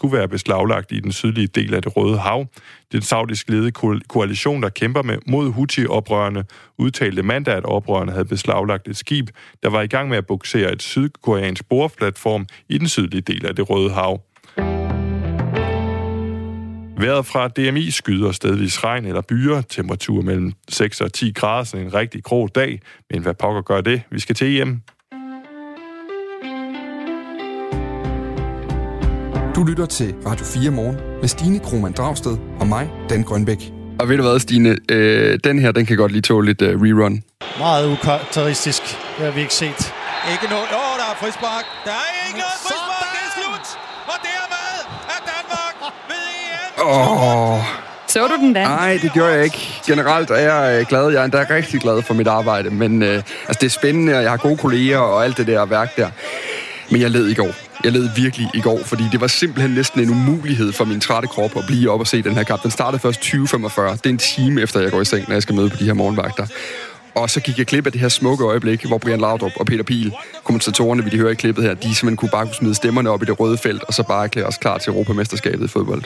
skulle være beslaglagt i den sydlige del af det Røde Hav. Den saudisk ledede koalition, der kæmper med mod Houthi-oprørerne, udtalte mandag, at oprørerne havde beslaglagt et skib, der var i gang med at buksere et sydkoreansk boreplatform i den sydlige del af det Røde Hav. Vejret fra DMI skyder stedvis regn eller byer, temperatur mellem 6 og 10 grader, så en rigtig grå dag. Men hvad pokker gør det? Vi skal til hjem. Du lytter til Radio 4 morgen med Stine Krohmann Dragsted og mig, Dan Grønbæk. Og ved du hvad, Stine? Øh, den her, den kan godt lige tåle lidt uh, rerun. Meget ukarakteristisk. Det har vi ikke set. Ikke noget. Åh, oh, der er frispark. Der er ikke noget frispark. Det er slut. Og dermed er Danmark ved EM. Åh. Oh. Så du den da? Nej, det gjorde jeg ikke. Generelt er jeg øh, glad. Jeg er endda rigtig glad for mit arbejde. Men øh, altså, det er spændende, og jeg har gode kolleger og alt det der værk der. Men jeg led i går. Jeg led virkelig i går, fordi det var simpelthen næsten en umulighed for min trætte krop at blive op og se den her kamp. Den startede først 20.45. Det er en time efter, jeg går i seng, når jeg skal møde på de her morgenvagter. Og så gik jeg klip af det her smukke øjeblik, hvor Brian Laudrup og Peter Pil, kommentatorerne, vi de høre i klippet her, de simpelthen kunne bare kunne smide stemmerne op i det røde felt, og så bare erklære os klar til Europamesterskabet i fodbold.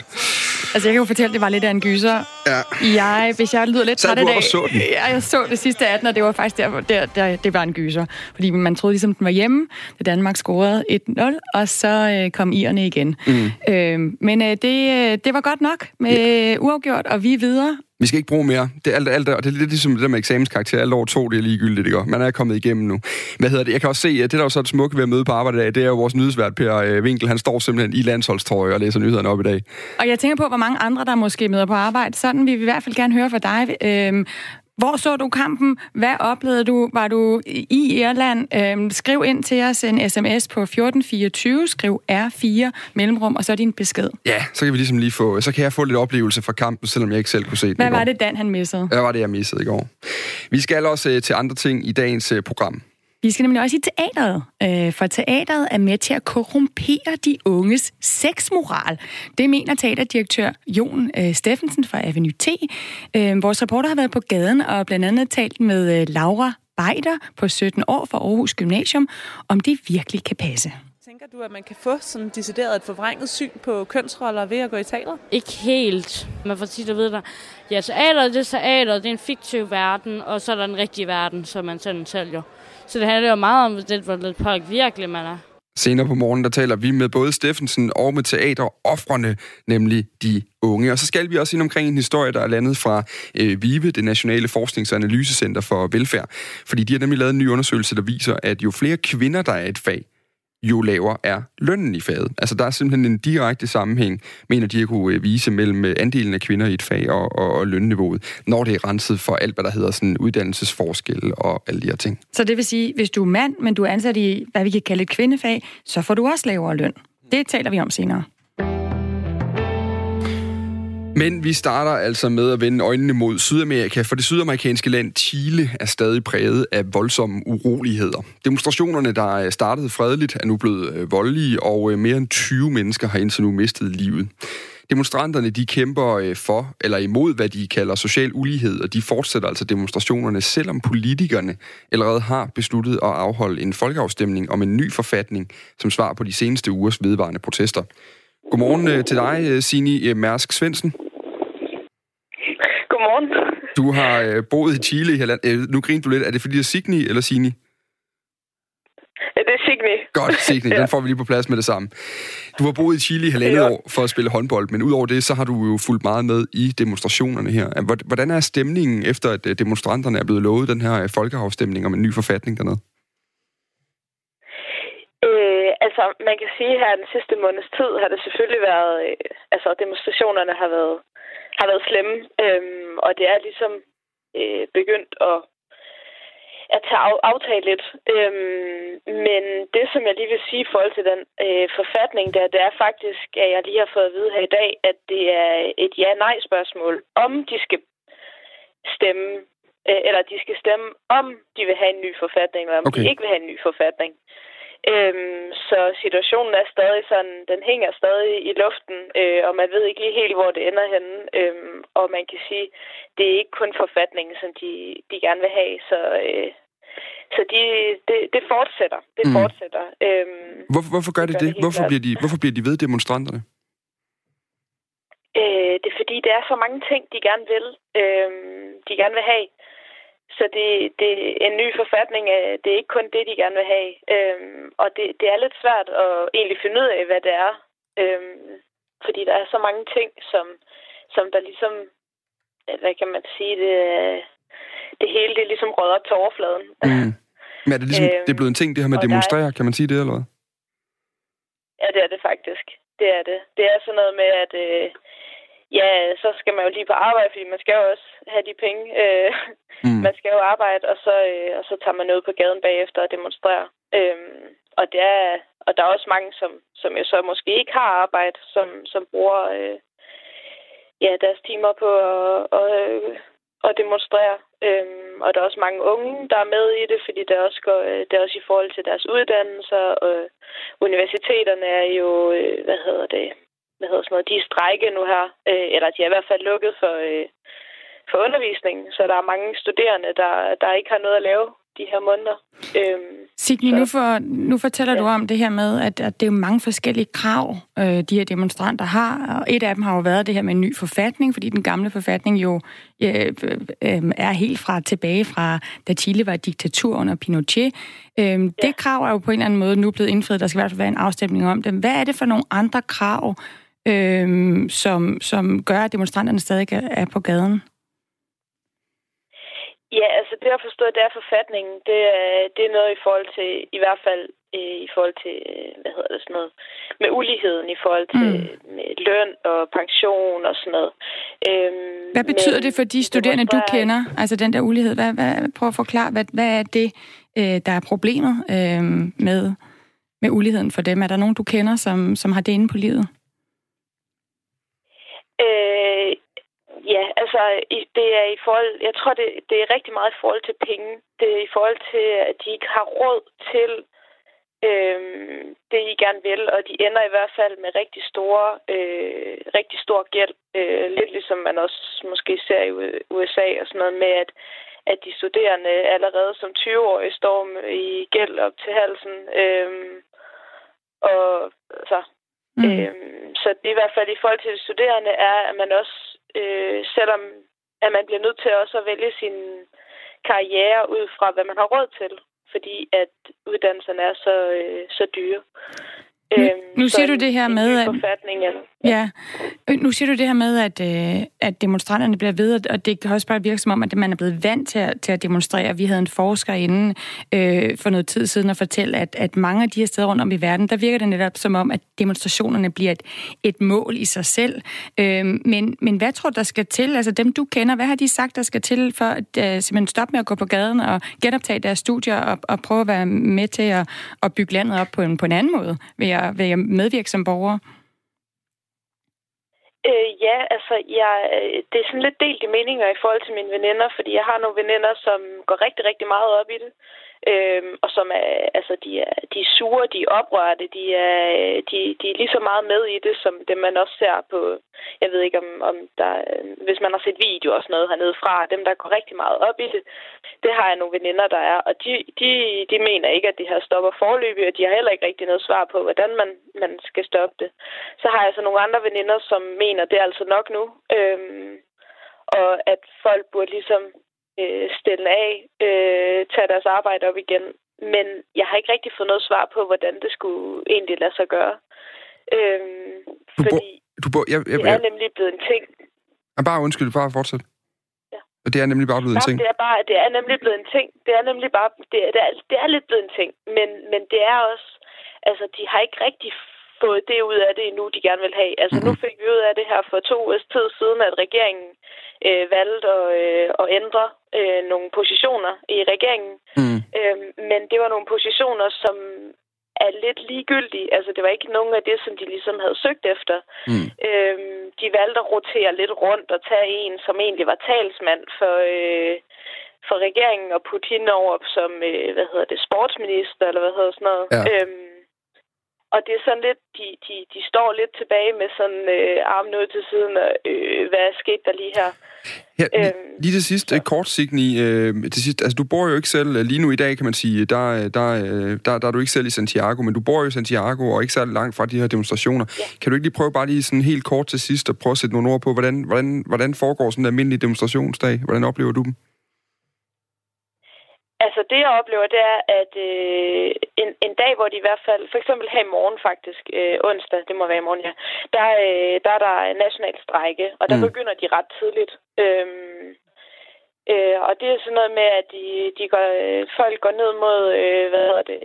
Altså, jeg kan jo fortælle, at det var lidt af en gyser. Ja. Jeg, hvis jeg lyder lidt træt i dag... så den? Ja, jeg så det sidste 18, og det var faktisk der, der, der, det var en gyser. Fordi man troede ligesom, den var hjemme, da Danmark scorede 1-0, og så øh, kom irerne igen. Mm. Øh, men øh, det, øh, det var godt nok med ja. uafgjort, og vi er videre. Vi skal ikke bruge mere. Det er alt, alt og det er lidt ligesom det der med eksamenskarakter. Alt over to, det er ligegyldigt, ikke? Man er kommet igennem nu. Hvad hedder det? Jeg kan også se, at det der er så smukt ved at møde på arbejde i dag, det er jo vores nyhedsvært, Per øh, Winkel. Han står simpelthen i landsholdstrøje og læser nyhederne op i dag. Og jeg tænker på, hvor mange andre, der måske møder på arbejde. Sådan vil vi i hvert fald gerne høre fra dig. Øhm, hvor så du kampen? Hvad oplevede du? Var du i Irland? Øhm, skriv ind til os en sms på 1424, skriv R4 mellemrum, og så din besked. Ja, så kan vi ligesom lige få, så kan jeg få lidt oplevelse fra kampen, selvom jeg ikke selv kunne se den Hvad var det, Dan han missede? Hvad var det, jeg missede i går? Vi skal også øh, til andre ting i dagens øh, program. Vi skal nemlig også i teateret, øh, for teateret er med til at korrumpere de unges sexmoral. Det mener teaterdirektør Jon øh, Steffensen fra Avenue T. Øh, vores reporter har været på gaden og blandt andet talt med Laura Beider på 17 år fra Aarhus Gymnasium, om det virkelig kan passe. Tænker du, at man kan få sådan decideret et forvrænget syn på kønsroller ved at gå i teater? Ikke helt. Man får tit at vide, at ja, teater det er teater, det er en fiktiv verden, og så er der en rigtig verden, som man selv sælger. Så det handler jo meget om, det, hvor lidt påk virkelig man er. Senere på morgenen, der taler vi med både Steffensen og med teateroffrene, nemlig de unge. Og så skal vi også ind omkring en historie, der er landet fra øh, VIVE, det Nationale Forsknings- og Analysecenter for Velfærd. Fordi de har nemlig lavet en ny undersøgelse, der viser, at jo flere kvinder, der er et fag, jo lavere er lønnen i faget. Altså der er simpelthen en direkte sammenhæng, mener de at kunne øh, vise mellem øh, andelen af kvinder i et fag og, og, og lønniveauet, når det er renset for alt, hvad der hedder sådan uddannelsesforskel og alle de her ting. Så det vil sige, hvis du er mand, men du er ansat i, hvad vi kan kalde et kvindefag, så får du også lavere løn. Det taler vi om senere. Men vi starter altså med at vende øjnene mod Sydamerika, for det sydamerikanske land Chile er stadig præget af voldsomme uroligheder. Demonstrationerne, der startede fredeligt, er nu blevet øh, voldelige, og øh, mere end 20 mennesker har indtil nu mistet livet. Demonstranterne de kæmper øh, for eller imod, hvad de kalder social ulighed, og de fortsætter altså demonstrationerne, selvom politikerne allerede har besluttet at afholde en folkeafstemning om en ny forfatning, som svar på de seneste ugers vedvarende protester. Godmorgen til dig, Sini Mærsk Svendsen. Godmorgen. Du har øh, boet i Chile i halvand... Øh, nu griner du lidt. Er det fordi, det er Signi eller Sini? Ja, det er Signi. Godt, Signi. ja. Den får vi lige på plads med det samme. Du har boet i Chile i halvandet ja. år for at spille håndbold, men udover det, så har du jo fulgt meget med i demonstrationerne her. Hvordan er stemningen efter, at øh, demonstranterne er blevet lovet den her øh, folkeafstemning om en ny forfatning dernede? Øh, altså, man kan sige her den sidste måneds tid har det selvfølgelig været, øh, altså demonstrationerne har været har været slemme, øhm, og det er ligesom øh, begyndt at, at tage af, aftale lidt. Øhm, men det, som jeg lige vil sige i forhold til den øh, forfatning, der, det er faktisk, at jeg lige har fået at vide her i dag, at det er et ja-nej-spørgsmål, om de skal stemme, øh, eller de skal stemme, om de vil have en ny forfatning, eller om okay. de ikke vil have en ny forfatning. Øhm, så situationen er stadig sådan, den hænger stadig i luften, øh, og man ved ikke lige helt, hvor det ender henne. Øhm, og man kan sige, det er ikke kun forfatningen, som de, de gerne vil have, så, øh, så de, det, det fortsætter. Det mm. fortsætter. Øhm, hvorfor, hvorfor gør det det? det? Hvorfor bliver, de, hvorfor bliver de ved demonstranterne? Øh, det er fordi, der er så mange ting, de gerne vil. Øh, de gerne vil have. Så det, det en ny forfatning, det er ikke kun det, de gerne vil have. Øhm, og det, det er lidt svært at egentlig finde ud af, hvad det er. Øhm, fordi der er så mange ting, som, som der ligesom, hvad kan man sige, det, det hele det ligesom røget op til overfladen. Mm. Men er det ligesom, øhm, det er blevet en ting, det her med at demonstrere, er, kan man sige det, eller hvad? Ja, det er det faktisk. Det er det. Det er sådan noget med, at øh, ja, så skal man jo lige på arbejde, fordi man skal jo også have de penge. Øh, mm. Man skal jo arbejde, og så, øh, og så tager man ud på gaden bagefter og demonstrerer. Øh, og, det er, og der er også mange, som, som jo så måske ikke har arbejde, som, som bruger øh, ja, deres timer på at, og, øh, at demonstrere. Øhm, og der er også mange unge, der er med i det, fordi det også, går, øh, det er også i forhold til deres uddannelser. Og universiteterne er jo, øh, hvad hedder det, hvad hedder sådan noget, de er strække nu her, øh, eller de er i hvert fald lukket for, øh, for undervisning, så der er mange studerende, der, der ikke har noget at lave de her måneder. Øhm, Signe, nu, for, nu fortæller ja. du om det her med, at, at det er mange forskellige krav, øh, de her demonstranter har, og et af dem har jo været det her med en ny forfatning, fordi den gamle forfatning jo øh, øh, er helt fra tilbage fra, da Chile var et diktatur under Pinochet. Øh, ja. Det krav er jo på en eller anden måde nu blevet indfriet, der skal i hvert fald være en afstemning om det. Hvad er det for nogle andre krav, øh, som, som gør, at demonstranterne stadig er på gaden? Ja, altså det at forstå, det er forfatningen, det er, det er noget i forhold til, i hvert fald øh, i forhold til, øh, hvad hedder det sådan noget, med uligheden i forhold til mm. med løn og pension og sådan noget. Øhm, hvad betyder men, det for de studerende, du kender, altså den der ulighed? Hvad, hvad, prøv at forklare, hvad, hvad er det, øh, der er problemet øh, med, med uligheden for dem? Er der nogen, du kender, som, som har det inde på livet? Øh, Ja, altså det er i forhold, jeg tror det, det er rigtig meget i forhold til penge. Det er i forhold til, at de ikke har råd til øh, det, I gerne vil, og de ender i hvert fald med rigtig store, øh, rigtig stor gæld. Øh, lidt ligesom man også måske ser i USA og sådan noget med, at, at de studerende allerede som 20-årige står i gæld op til halsen. Øhm, og så, mm. øhm, så det i hvert fald i forhold til de studerende er, at man også øh, selvom at man bliver nødt til også at vælge sin karriere ud fra, hvad man har råd til, fordi at uddannelserne er så, øh, så dyre. Nu, øhm, nu siger du det her med, at... Ja, øh, nu siger du det her med, at, øh, at demonstranterne bliver ved, og det kan også bare virke som om, at man er blevet vant til at, til at demonstrere. Vi havde en forsker inden øh, for noget tid siden at fortælle, at, at mange af de her steder rundt om i verden, der virker det netop som om, at demonstrationerne bliver et, et mål i sig selv. Øh, men, men hvad tror du, der skal til? Altså dem, du kender, hvad har de sagt, der skal til for at øh, simpelthen stoppe med at gå på gaden og genoptage deres studier og, og prøve at være med til at, at bygge landet op på en, på en anden måde? Ved at, ved at medvirke som borger? Øh, ja, altså, jeg, øh, det er sådan lidt delt i meninger i forhold til mine veninder, fordi jeg har nogle veninder, som går rigtig, rigtig meget op i det øhm, og som er, altså, de er, de er sure, de er oprørte, de er, øh, de, de er lige så meget med i det, som det man også ser på, jeg ved ikke om, om der, øh, hvis man har set video og sådan noget hernede fra, dem der går rigtig meget op i det, det har jeg nogle veninder, der er, og de, de, de mener ikke, at det her stopper forløbig, og de har heller ikke rigtig noget svar på, hvordan man, man skal stoppe det. Så har jeg så nogle andre veninder, som mener, det er altså nok nu, øhm, og at folk burde ligesom øh, stille af, øh, tage deres arbejde op igen. Men jeg har ikke rigtig fået noget svar på, hvordan det skulle egentlig lade sig gøre. Øhm, du fordi du bo, jeg, jeg, det er nemlig blevet en ting. Jeg bare undskyld, bare fortsæt. Ja. Det er nemlig bare blevet en ting. Det er, bare, det er nemlig blevet en ting. Det er nemlig bare, det er, det er, det er lidt blevet en ting. Men, men det er også, altså de har ikke rigtig fået det ud af det endnu, de gerne vil have. Altså mm-hmm. nu fik vi ud af det her for to års tid siden, at regeringen øh, valgte at, øh, at ændre øh, nogle positioner i regeringen. Mm. Øh, men det var nogle positioner, som er lidt ligegyldige. Altså, det var ikke nogen af det, som de ligesom havde søgt efter. Mm. Øh, de valgte at rotere lidt rundt og tage en, som egentlig var talsmand for... Øh, for regeringen og putte hende over som, øh, hvad hedder det, sportsminister, eller hvad hedder sådan noget. Ja. Øhm, og det er sådan lidt, de, de, de står lidt tilbage med sådan øh, armen ud til siden, og øh, hvad er sket der lige her? Ja, øhm, lige til sidst, så. kort Signy, øh, til sidst, altså du bor jo ikke selv, lige nu i dag kan man sige, der, der, der, der er du ikke selv i Santiago, men du bor jo i Santiago og ikke særlig langt fra de her demonstrationer. Ja. Kan du ikke lige prøve bare lige sådan helt kort til sidst at prøve at sætte nogle ord på, hvordan, hvordan, hvordan foregår sådan en almindelig demonstrationsdag? Hvordan oplever du dem? Altså det, jeg oplever, det er, at øh, en, en dag, hvor de i hvert fald, for eksempel her i morgen faktisk, øh, onsdag, det må være i morgen, ja, der, øh, der er der national strække, og der mm. begynder de ret tidligt. Øhm, øh, og det er sådan noget med, at de, de går, øh, folk går ned mod, øh, hvad hedder det,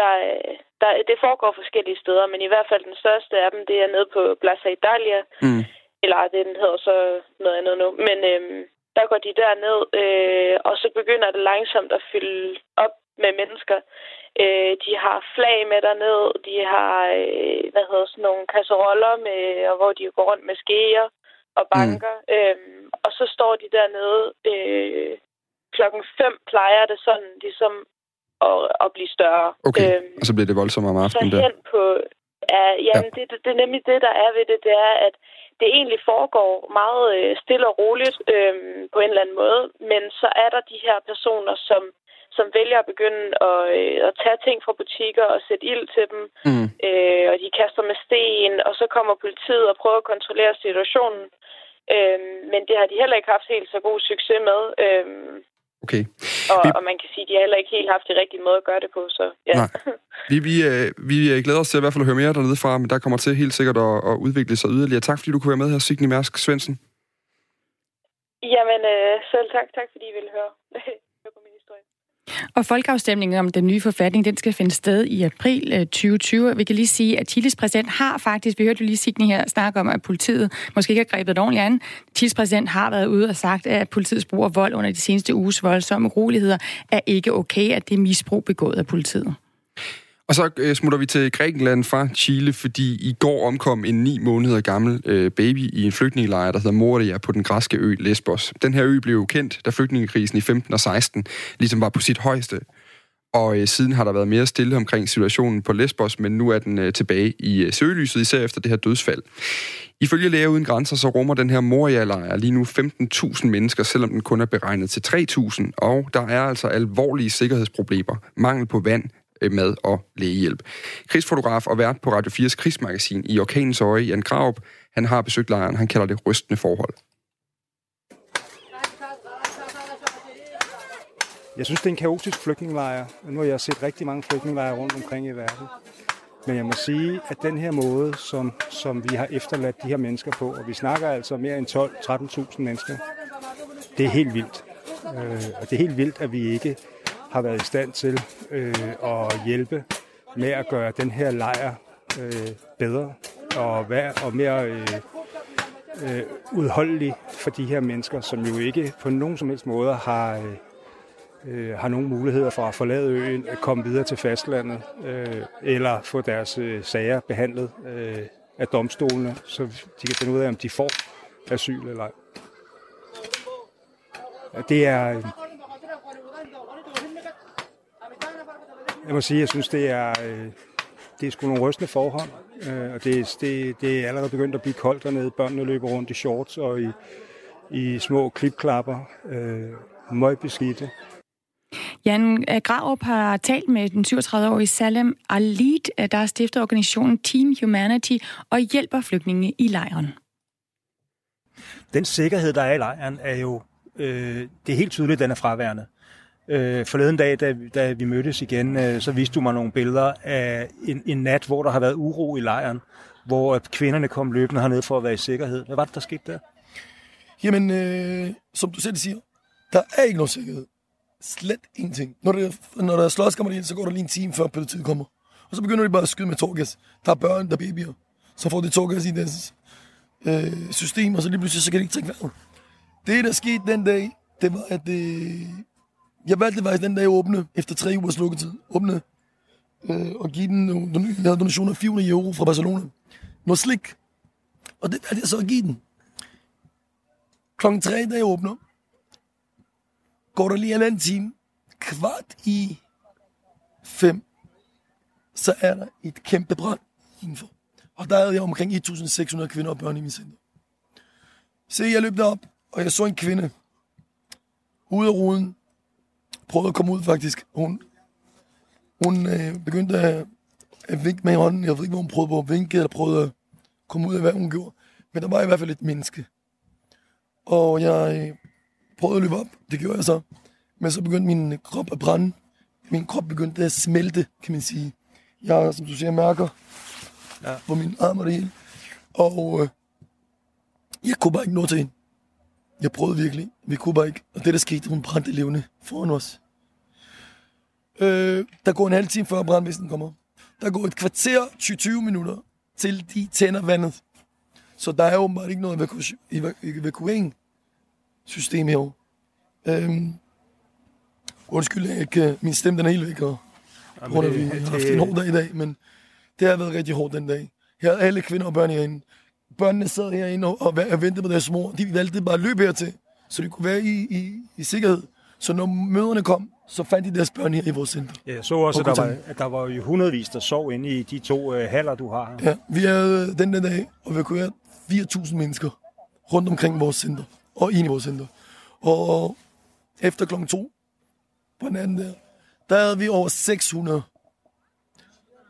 der, der, det foregår forskellige steder, men i hvert fald den største af dem, det er nede på Plaza Italia, mm. eller det den hedder så noget andet nu, men... Øh, der går de derned, øh, og så begynder det langsomt at fylde op med mennesker. Øh, de har flag med derned, de har øh, hvad hedder sådan nogle kasseroller, med, og hvor de går rundt med skeer og mm. banker. Mm. Øh, og så står de dernede. Øh, klokken fem plejer det sådan ligesom at, at blive større. Okay, øh, og så bliver det voldsomt om aftenen der. på, ja, jamen, ja. Det, det, det er nemlig det, der er ved det, det er, at det egentlig foregår meget øh, stille og roligt øh, på en eller anden måde, men så er der de her personer, som, som vælger at begynde at, øh, at tage ting fra butikker og sætte ild til dem, mm. øh, og de kaster med sten, og så kommer politiet og prøver at kontrollere situationen. Øh, men det har de heller ikke haft helt så god succes med. Øh, Okay. Og, vi... og man kan sige, at de har heller ikke helt haft det rigtige måde at gøre det på, så ja. Nej. Vi, vi, øh, vi øh, glæder os til i hvert fald at høre mere dernede fra, men der kommer til helt sikkert at, at udvikle sig yderligere. Tak fordi du kunne være med her, Signe Mærsk Svendsen. Jamen, øh, selv tak. Tak fordi I ville høre. Og folkeafstemningen om den nye forfatning, den skal finde sted i april øh, 2020. Vi kan lige sige, at Chiles præsident har faktisk, vi hørte jo lige Signe her snakke om, at politiet måske ikke har grebet det ordentligt an. Chiles præsident har været ude og sagt, at politiets brug af vold under de seneste uges voldsomme uroligheder er ikke okay, at det er misbrug begået af politiet. Og så øh, smutter vi til Grækenland fra Chile, fordi i går omkom en ni måneder gammel øh, baby i en flygtningelejr, der hedder Moria på den græske ø Lesbos. Den her ø blev kendt, da flygtningekrisen i 15 og 16 ligesom var på sit højeste. Og øh, siden har der været mere stille omkring situationen på Lesbos, men nu er den øh, tilbage i øh, søgelyset, især efter det her dødsfald. Ifølge Læger Uden Grænser, så rummer den her Moria-lejr lige nu 15.000 mennesker, selvom den kun er beregnet til 3.000, og der er altså alvorlige sikkerhedsproblemer, mangel på vand, Øh, mad og lægehjælp. Krigsfotograf og vært på Radio 4's krigsmagasin i Orkanens Øje, Jan Graup, han har besøgt lejren. Han kalder det rystende forhold. Jeg synes, det er en kaotisk flygtningelejr. Nu har jeg set rigtig mange flygtningelejre rundt omkring i verden. Men jeg må sige, at den her måde, som, som vi har efterladt de her mennesker på, og vi snakker altså mere end 12-13.000 mennesker, det er helt vildt. Øh, og det er helt vildt, at vi ikke har været i stand til øh, at hjælpe med at gøre den her lejr øh, bedre og, være, og mere øh, øh, udholdelig for de her mennesker, som jo ikke på nogen som helst måde har, øh, øh, har nogen muligheder for at forlade øen, at komme videre til fastlandet øh, eller få deres øh, sager behandlet øh, af domstolene, så de kan finde ud af, om de får asyl eller ej. Det er, øh, Jeg må sige, jeg synes, det er, øh, det er sgu nogle rystende forhold. Øh, og det, det, det er allerede begyndt at blive koldt dernede. Børnene løber rundt i shorts og i, i små klipklapper. Øh, møgbeskidte. Jan Graup har talt med den 37-årige Salem Alid, der har stiftet organisationen Team Humanity og hjælper flygtninge i lejren. Den sikkerhed, der er i lejren, er jo øh, det er helt tydeligt, at den er fraværende. Øh, forleden dag, da, da vi mødtes igen, øh, så viste du mig nogle billeder af en, en nat, hvor der har været uro i lejren, hvor øh, kvinderne kom løbende herned for at være i sikkerhed. Hvad var det, der skete der? Jamen, øh, som du selv siger, der er ikke nogen sikkerhed. Slet ingenting. Når der, når der er slåskammer ind, så går der lige en time før politiet kommer. Og så begynder de bare at skyde med torgas. Der er børn, der er babyer. Så får de torgas i deres øh, system, og så lige pludselig så kan de ikke trække vejret. Det, der skete den dag, det var, at øh, jeg valgte faktisk den dag åbne, efter tre ugers lukketid, åbne øh, og give den nogle donationer af 400 euro fra Barcelona. Noget slik. Og det valgte jeg så at give den. Klokken tre, da jeg åbner, går der lige en anden time, kvart i fem, så er der et kæmpe brand indenfor. Og der havde jeg omkring 1.600 kvinder og børn i min center. Se, jeg løb derop, og jeg så en kvinde ude af ruden. Prøvede at komme ud, faktisk. Hun, hun øh, begyndte at, at vinke med hånden. Jeg ved ikke, hvor hun prøvede på at vinke, eller prøvede at komme ud af, hvad hun gjorde. Men der var i hvert fald et menneske. Og jeg øh, prøvede at løbe op. Det gjorde jeg så. Men så begyndte min krop at brænde. Min krop begyndte at smelte, kan man sige. Jeg som du siger, mærker ja. på min arm og det hele. Og øh, jeg kunne bare ikke nå til hende. Jeg prøvede virkelig. Vi kunne bare ikke. Og det, der skete, hun brændte levende foran os. Øh, der går en halv time før brandvæsenet kommer. Der går et kvarter, 20 minutter, til de tænder vandet. Så der er åbenbart ikke noget evaku- evakueringssystem herovre. Øhm, undskyld, jeg ikke, min stemme den er helt væk, og Jamen, det, vi har haft en hård dag i dag, men det har været rigtig hårdt den dag. Her er alle kvinder og børn herinde. Børnene sad herinde og, og, ventede på deres mor. De valgte bare at løbe hertil, så de kunne være i, i, i sikkerhed. Så når møderne kom, så fandt de deres børn her i vores center. Ja, jeg så også, at der, var, at der var jo hundredvis, der sov inde i de to øh, haller, du har. Ja, vi havde den der dag evakueret 4.000 mennesker rundt omkring vores center, og ind i vores center. Og efter klokken to på natten der, der havde vi over 600.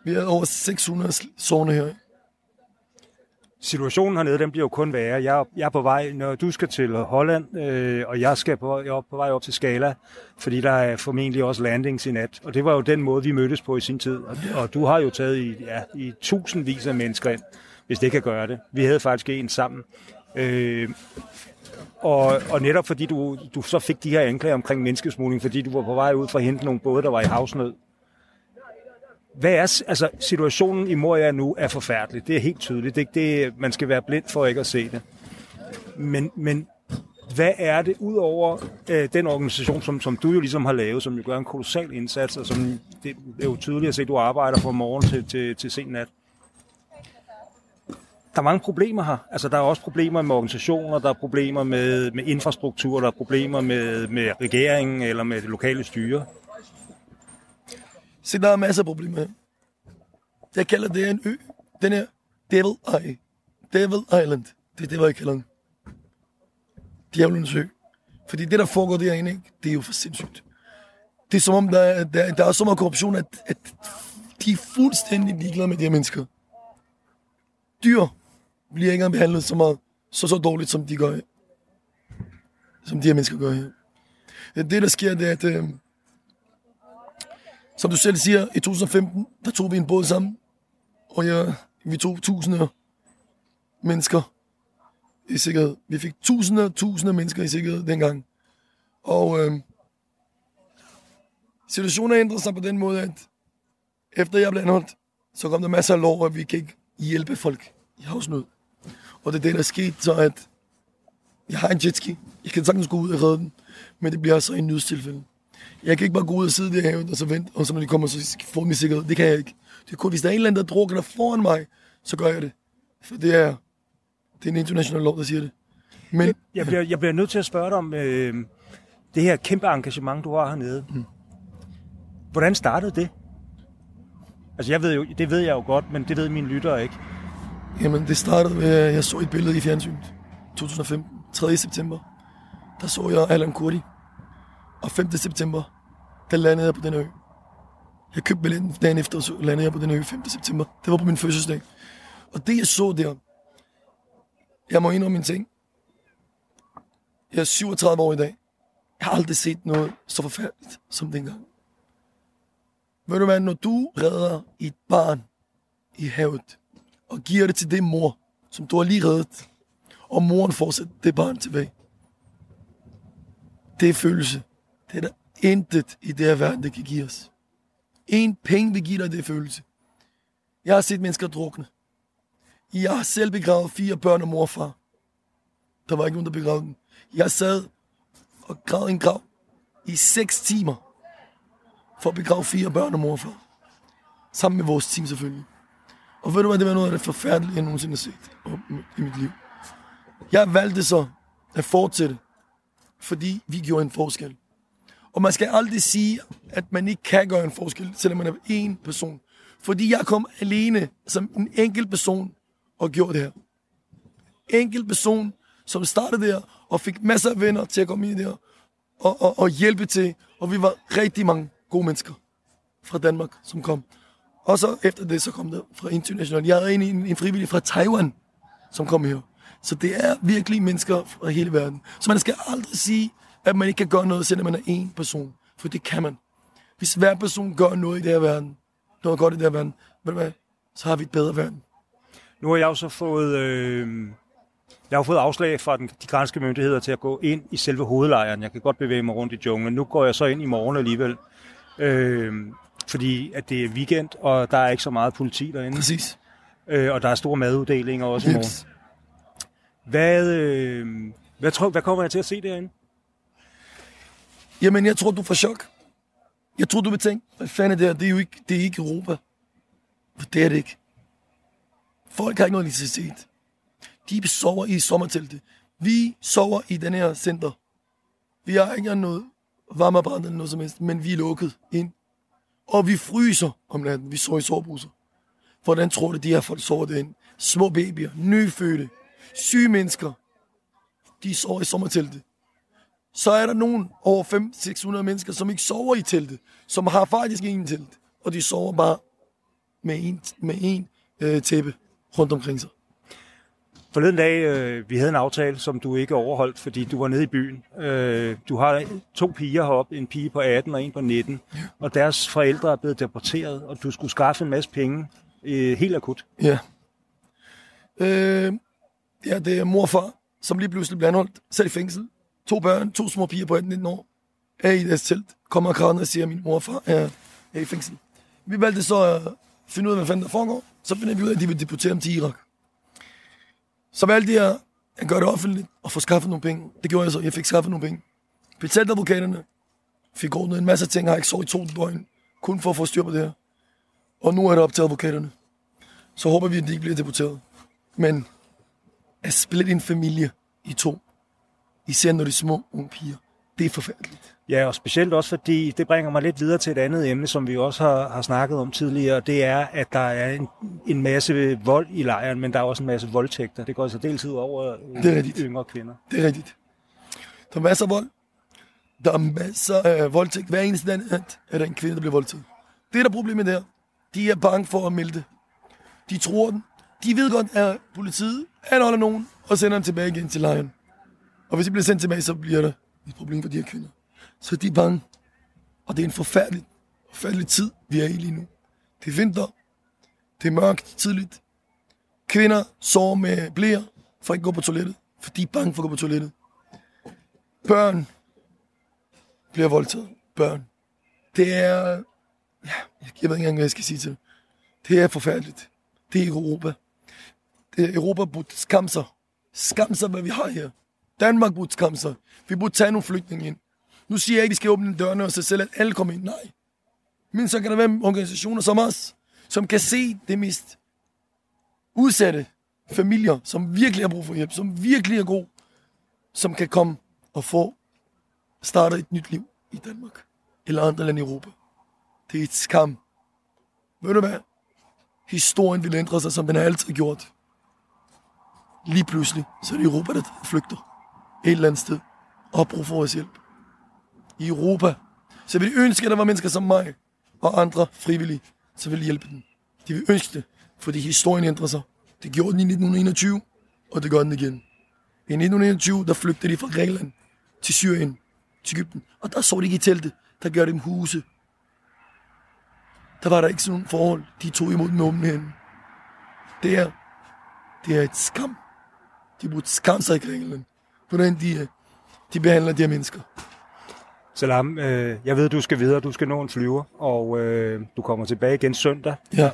Vi havde over 600 sovende her. Situationen hernede, den bliver jo kun værre. Jeg, jeg er på vej, når du skal til Holland, øh, og jeg skal på, jeg er på vej op til Skala, fordi der er formentlig også landings i nat. Og det var jo den måde, vi mødtes på i sin tid. Og, og du har jo taget i, ja, i tusindvis af mennesker ind, hvis det kan gøre det. Vi havde faktisk en sammen. Øh, og, og netop fordi du, du så fik de her anklager omkring menneskesmugling, fordi du var på vej ud for at hente nogle både, der var i havsnød. Hvad er altså, situationen i Moria nu er forfærdelig. Det er helt tydeligt. Det, det, man skal være blind for ikke at se det. Men, men hvad er det, ud over øh, den organisation, som, som du jo ligesom har lavet, som jo gør en kolossal indsats, og som det er jo tydeligt at se, at du arbejder fra morgen til, til, til sen nat der er mange problemer her. Altså, der er også problemer med organisationer, der er problemer med, med infrastruktur, der er problemer med, med regeringen eller med det lokale styre. Se, der er masser af problemer. her. Jeg kalder det en ø. Den her Devil Eye. Devil Island. Det er det, hvad jeg kalder den. Djævelens ø. Fordi det, der foregår derinde, ikke, det er jo for sindssygt. Det er som om, der er, der, der er så meget korruption, at, at de er fuldstændig ligeglade med de her mennesker. Dyr bliver ikke engang behandlet så meget, så så dårligt, som de gør Som de her mennesker gør her. Det, der sker, det er, at øh, som du selv siger, i 2015, der tog vi en båd sammen, og ja, vi tog tusinder mennesker i sikkerhed. Vi fik tusinder, tusinder mennesker i sikkerhed dengang. Og øh, situationen ændrede sig på den måde, at efter jeg blev anholdt, så kom der masser af lov, at vi kan ikke hjælpe folk i havsnød. Og det er det, der er sket, så at jeg har en jetski. Jeg kan sagtens gå ud og redde den, men det bliver altså en nødstilfælde. Jeg kan ikke bare gå ud og sidde der i haven og så vente, og så når de kommer, så får de sikkerhed. Det kan jeg ikke. Det er kun, hvis der er en eller anden, der drukker der foran mig, så gør jeg det. For det er, det er en international lov, der siger det. Men, jeg, jeg, bliver, jeg bliver nødt til at spørge dig om øh, det her kæmpe engagement, du har hernede. Mm. Hvordan startede det? Altså, jeg ved jo, det ved jeg jo godt, men det ved mine lyttere ikke. Jamen, det startede med, at jeg så et billede i fjernsynet. 2015, 3. september. Der så jeg Alan Kurdi. Og 5. september, der landede jeg på den ø. Jeg købte billetten dagen efter, og så landede jeg på den ø 5. september. Det var på min fødselsdag. Og det, jeg så der, jeg må indrømme min ting. Jeg er 37 år i dag. Jeg har aldrig set noget så forfærdeligt som dengang. Ved du hvad, når du redder et barn i havet, og giver det til det mor, som du har lige reddet, og moren får det barn tilbage. Det er følelse. Det er der intet i det her verden, det kan give os. En penge vil give dig det følelse. Jeg har set mennesker drukne. Jeg har selv begravet fire børn og morfar. Der var ikke nogen, der begravede dem. Jeg sad og gravede en grav i seks timer for at begrave fire børn og morfar. Sammen med vores team selvfølgelig. Og ved du hvad, det var noget af det forfærdelige, jeg nogensinde har set i mit liv. Jeg valgte så at fortsætte, fordi vi gjorde en forskel. Og man skal aldrig sige, at man ikke kan gøre en forskel, selvom man er en person. Fordi jeg kom alene som en enkelt person og gjorde det her. Enkelt person, som startede der og fik masser af venner til at komme ind der og, og, og hjælpe til. Og vi var rigtig mange gode mennesker fra Danmark, som kom. Og så efter det, så kom der fra international. Jeg havde en, en, en frivillig fra Taiwan, som kom her. Så det er virkelig mennesker fra hele verden. Så man skal aldrig sige, at man ikke kan gøre noget, selvom man er en person. For det kan man. Hvis hver person gør noget i det her verden, noget godt i det her verden, ved du hvad, så har vi et bedre verden. Nu har jeg jo så fået, øh, jeg har fået afslag fra den, de græske myndigheder til at gå ind i selve hovedlejren. Jeg kan godt bevæge mig rundt i junglen. Nu går jeg så ind i morgen alligevel. Øh, fordi at det er weekend, og der er ikke så meget politi derinde. Præcis. Øh, og der er store maduddelinger også i morgen. Hvad, øh, hvad, tror, hvad kommer jeg til at se derinde? Jamen, jeg tror, du får chok. Jeg tror, du vil tænke, hvad fanden er det her? Det er jo ikke, det er ikke Europa. For det er det ikke. Folk har ikke noget elektricitet. De sover i sommerteltet. Vi sover i den her center. Vi har ikke noget varmeapparat eller noget som helst, men vi er lukket ind. Og vi fryser om natten. Vi sover i soveposer. Hvordan tror du, de her folk sover derinde? Små babyer, nyfødte, syge mennesker. De sover i sommerteltet. Så er der nogen over 500-600 mennesker, som ikke sover i teltet. Som har faktisk ingen telt. Og de sover bare med en, med en øh, tæppe rundt omkring sig. Forleden dag, øh, vi havde en aftale, som du ikke overholdt, fordi du var nede i byen. Øh, du har to piger heroppe, en pige på 18 og en på 19, ja. og deres forældre er blevet deporteret, og du skulle skaffe en masse penge øh, helt akut. Ja. Øh, ja, det er mor og far, som lige pludselig blev anholdt, sat i fængsel. To børn, to små piger på 18-19 år, er i deres telt, kommer og og siger, at min mor og far er, er i fængsel. Vi valgte så at finde ud af, hvad fanden der foregår. Så finder vi ud af, at de vil deportere dem til Irak. Så valgte jeg at gøre det offentligt og få skaffet nogle penge. Det gjorde jeg så. Jeg fik skaffet nogle penge. Betalte advokaterne. Fik ordnet en masse ting. Har ikke sovet i to døgn. Kun for at få styr på det her. Og nu er det op til advokaterne. Så håber vi, at de ikke bliver deporteret. Men at splitte en familie i to, især når de er små unge piger, det er forfærdeligt. Ja, og specielt også fordi, det bringer mig lidt videre til et andet emne, som vi også har, har snakket om tidligere, det er, at der er en, en masse vold i lejren, men der er også en masse voldtægter. Det går så deltid over det er rigtigt. yngre kvinder. Det er rigtigt. Der er masser af vold. Der er masser af voldtægt. Hver eneste dag er der en kvinde, der bliver voldtaget. Det er der problemet der. De er bange for at melde det. De tror den. De ved godt, at politiet anholder nogen og sender dem tilbage igen til lejren. Og hvis de bliver sendt tilbage, så bliver der et problem for de her kvinder. Så de er bange. Og det er en forfærdelig, forfærdelig tid, vi er i lige nu. Det er vinter. Det er mørkt tidligt. Kvinder sover med blære for at ikke gå på toilettet, for de er bange for at gå på toilettet. Børn bliver voldtaget. Børn. Det er... Ja, jeg ved ikke engang, hvad jeg skal sige til det. Det er forfærdeligt. Det er Europa. Det er Europa burde skamme sig. Skamme sig, hvad vi har her. Danmark burde skamme sig. Vi burde tage nogle flygtninge ind. Nu siger jeg ikke, at vi skal åbne dørene og så selv, at alle kommer ind. Nej. Men så kan der være organisationer som os, som kan se det mest udsatte familier, som virkelig har brug for hjælp, som virkelig er god, som kan komme og få startet et nyt liv i Danmark eller andre lande i Europa. Det er et skam. Ved du hvad? Historien vil ændre sig, som den har altid gjort. Lige pludselig, så er det Europa, der flygter et eller andet sted og har brug for vores hjælp. I Europa. Så vil de ønske, at der var mennesker som mig og andre frivillige, så vil hjælpe dem. De vil ønske det, fordi historien ændrer sig. Det gjorde den i 1921, og det gør den igen. I 1921, der flygtede de fra Grækenland til Syrien, til Ægypten. Og der så de ikke i teltet. Der gør dem huse. Der var der ikke sådan nogle forhold. De tog imod med åbne hænder. Det er, det er et skam. De burde skamme sig i Grækenland hvordan de, de behandler de her mennesker. Salam, øh, jeg ved, du skal videre, du skal nå en flyver, og øh, du kommer tilbage igen søndag. Ja.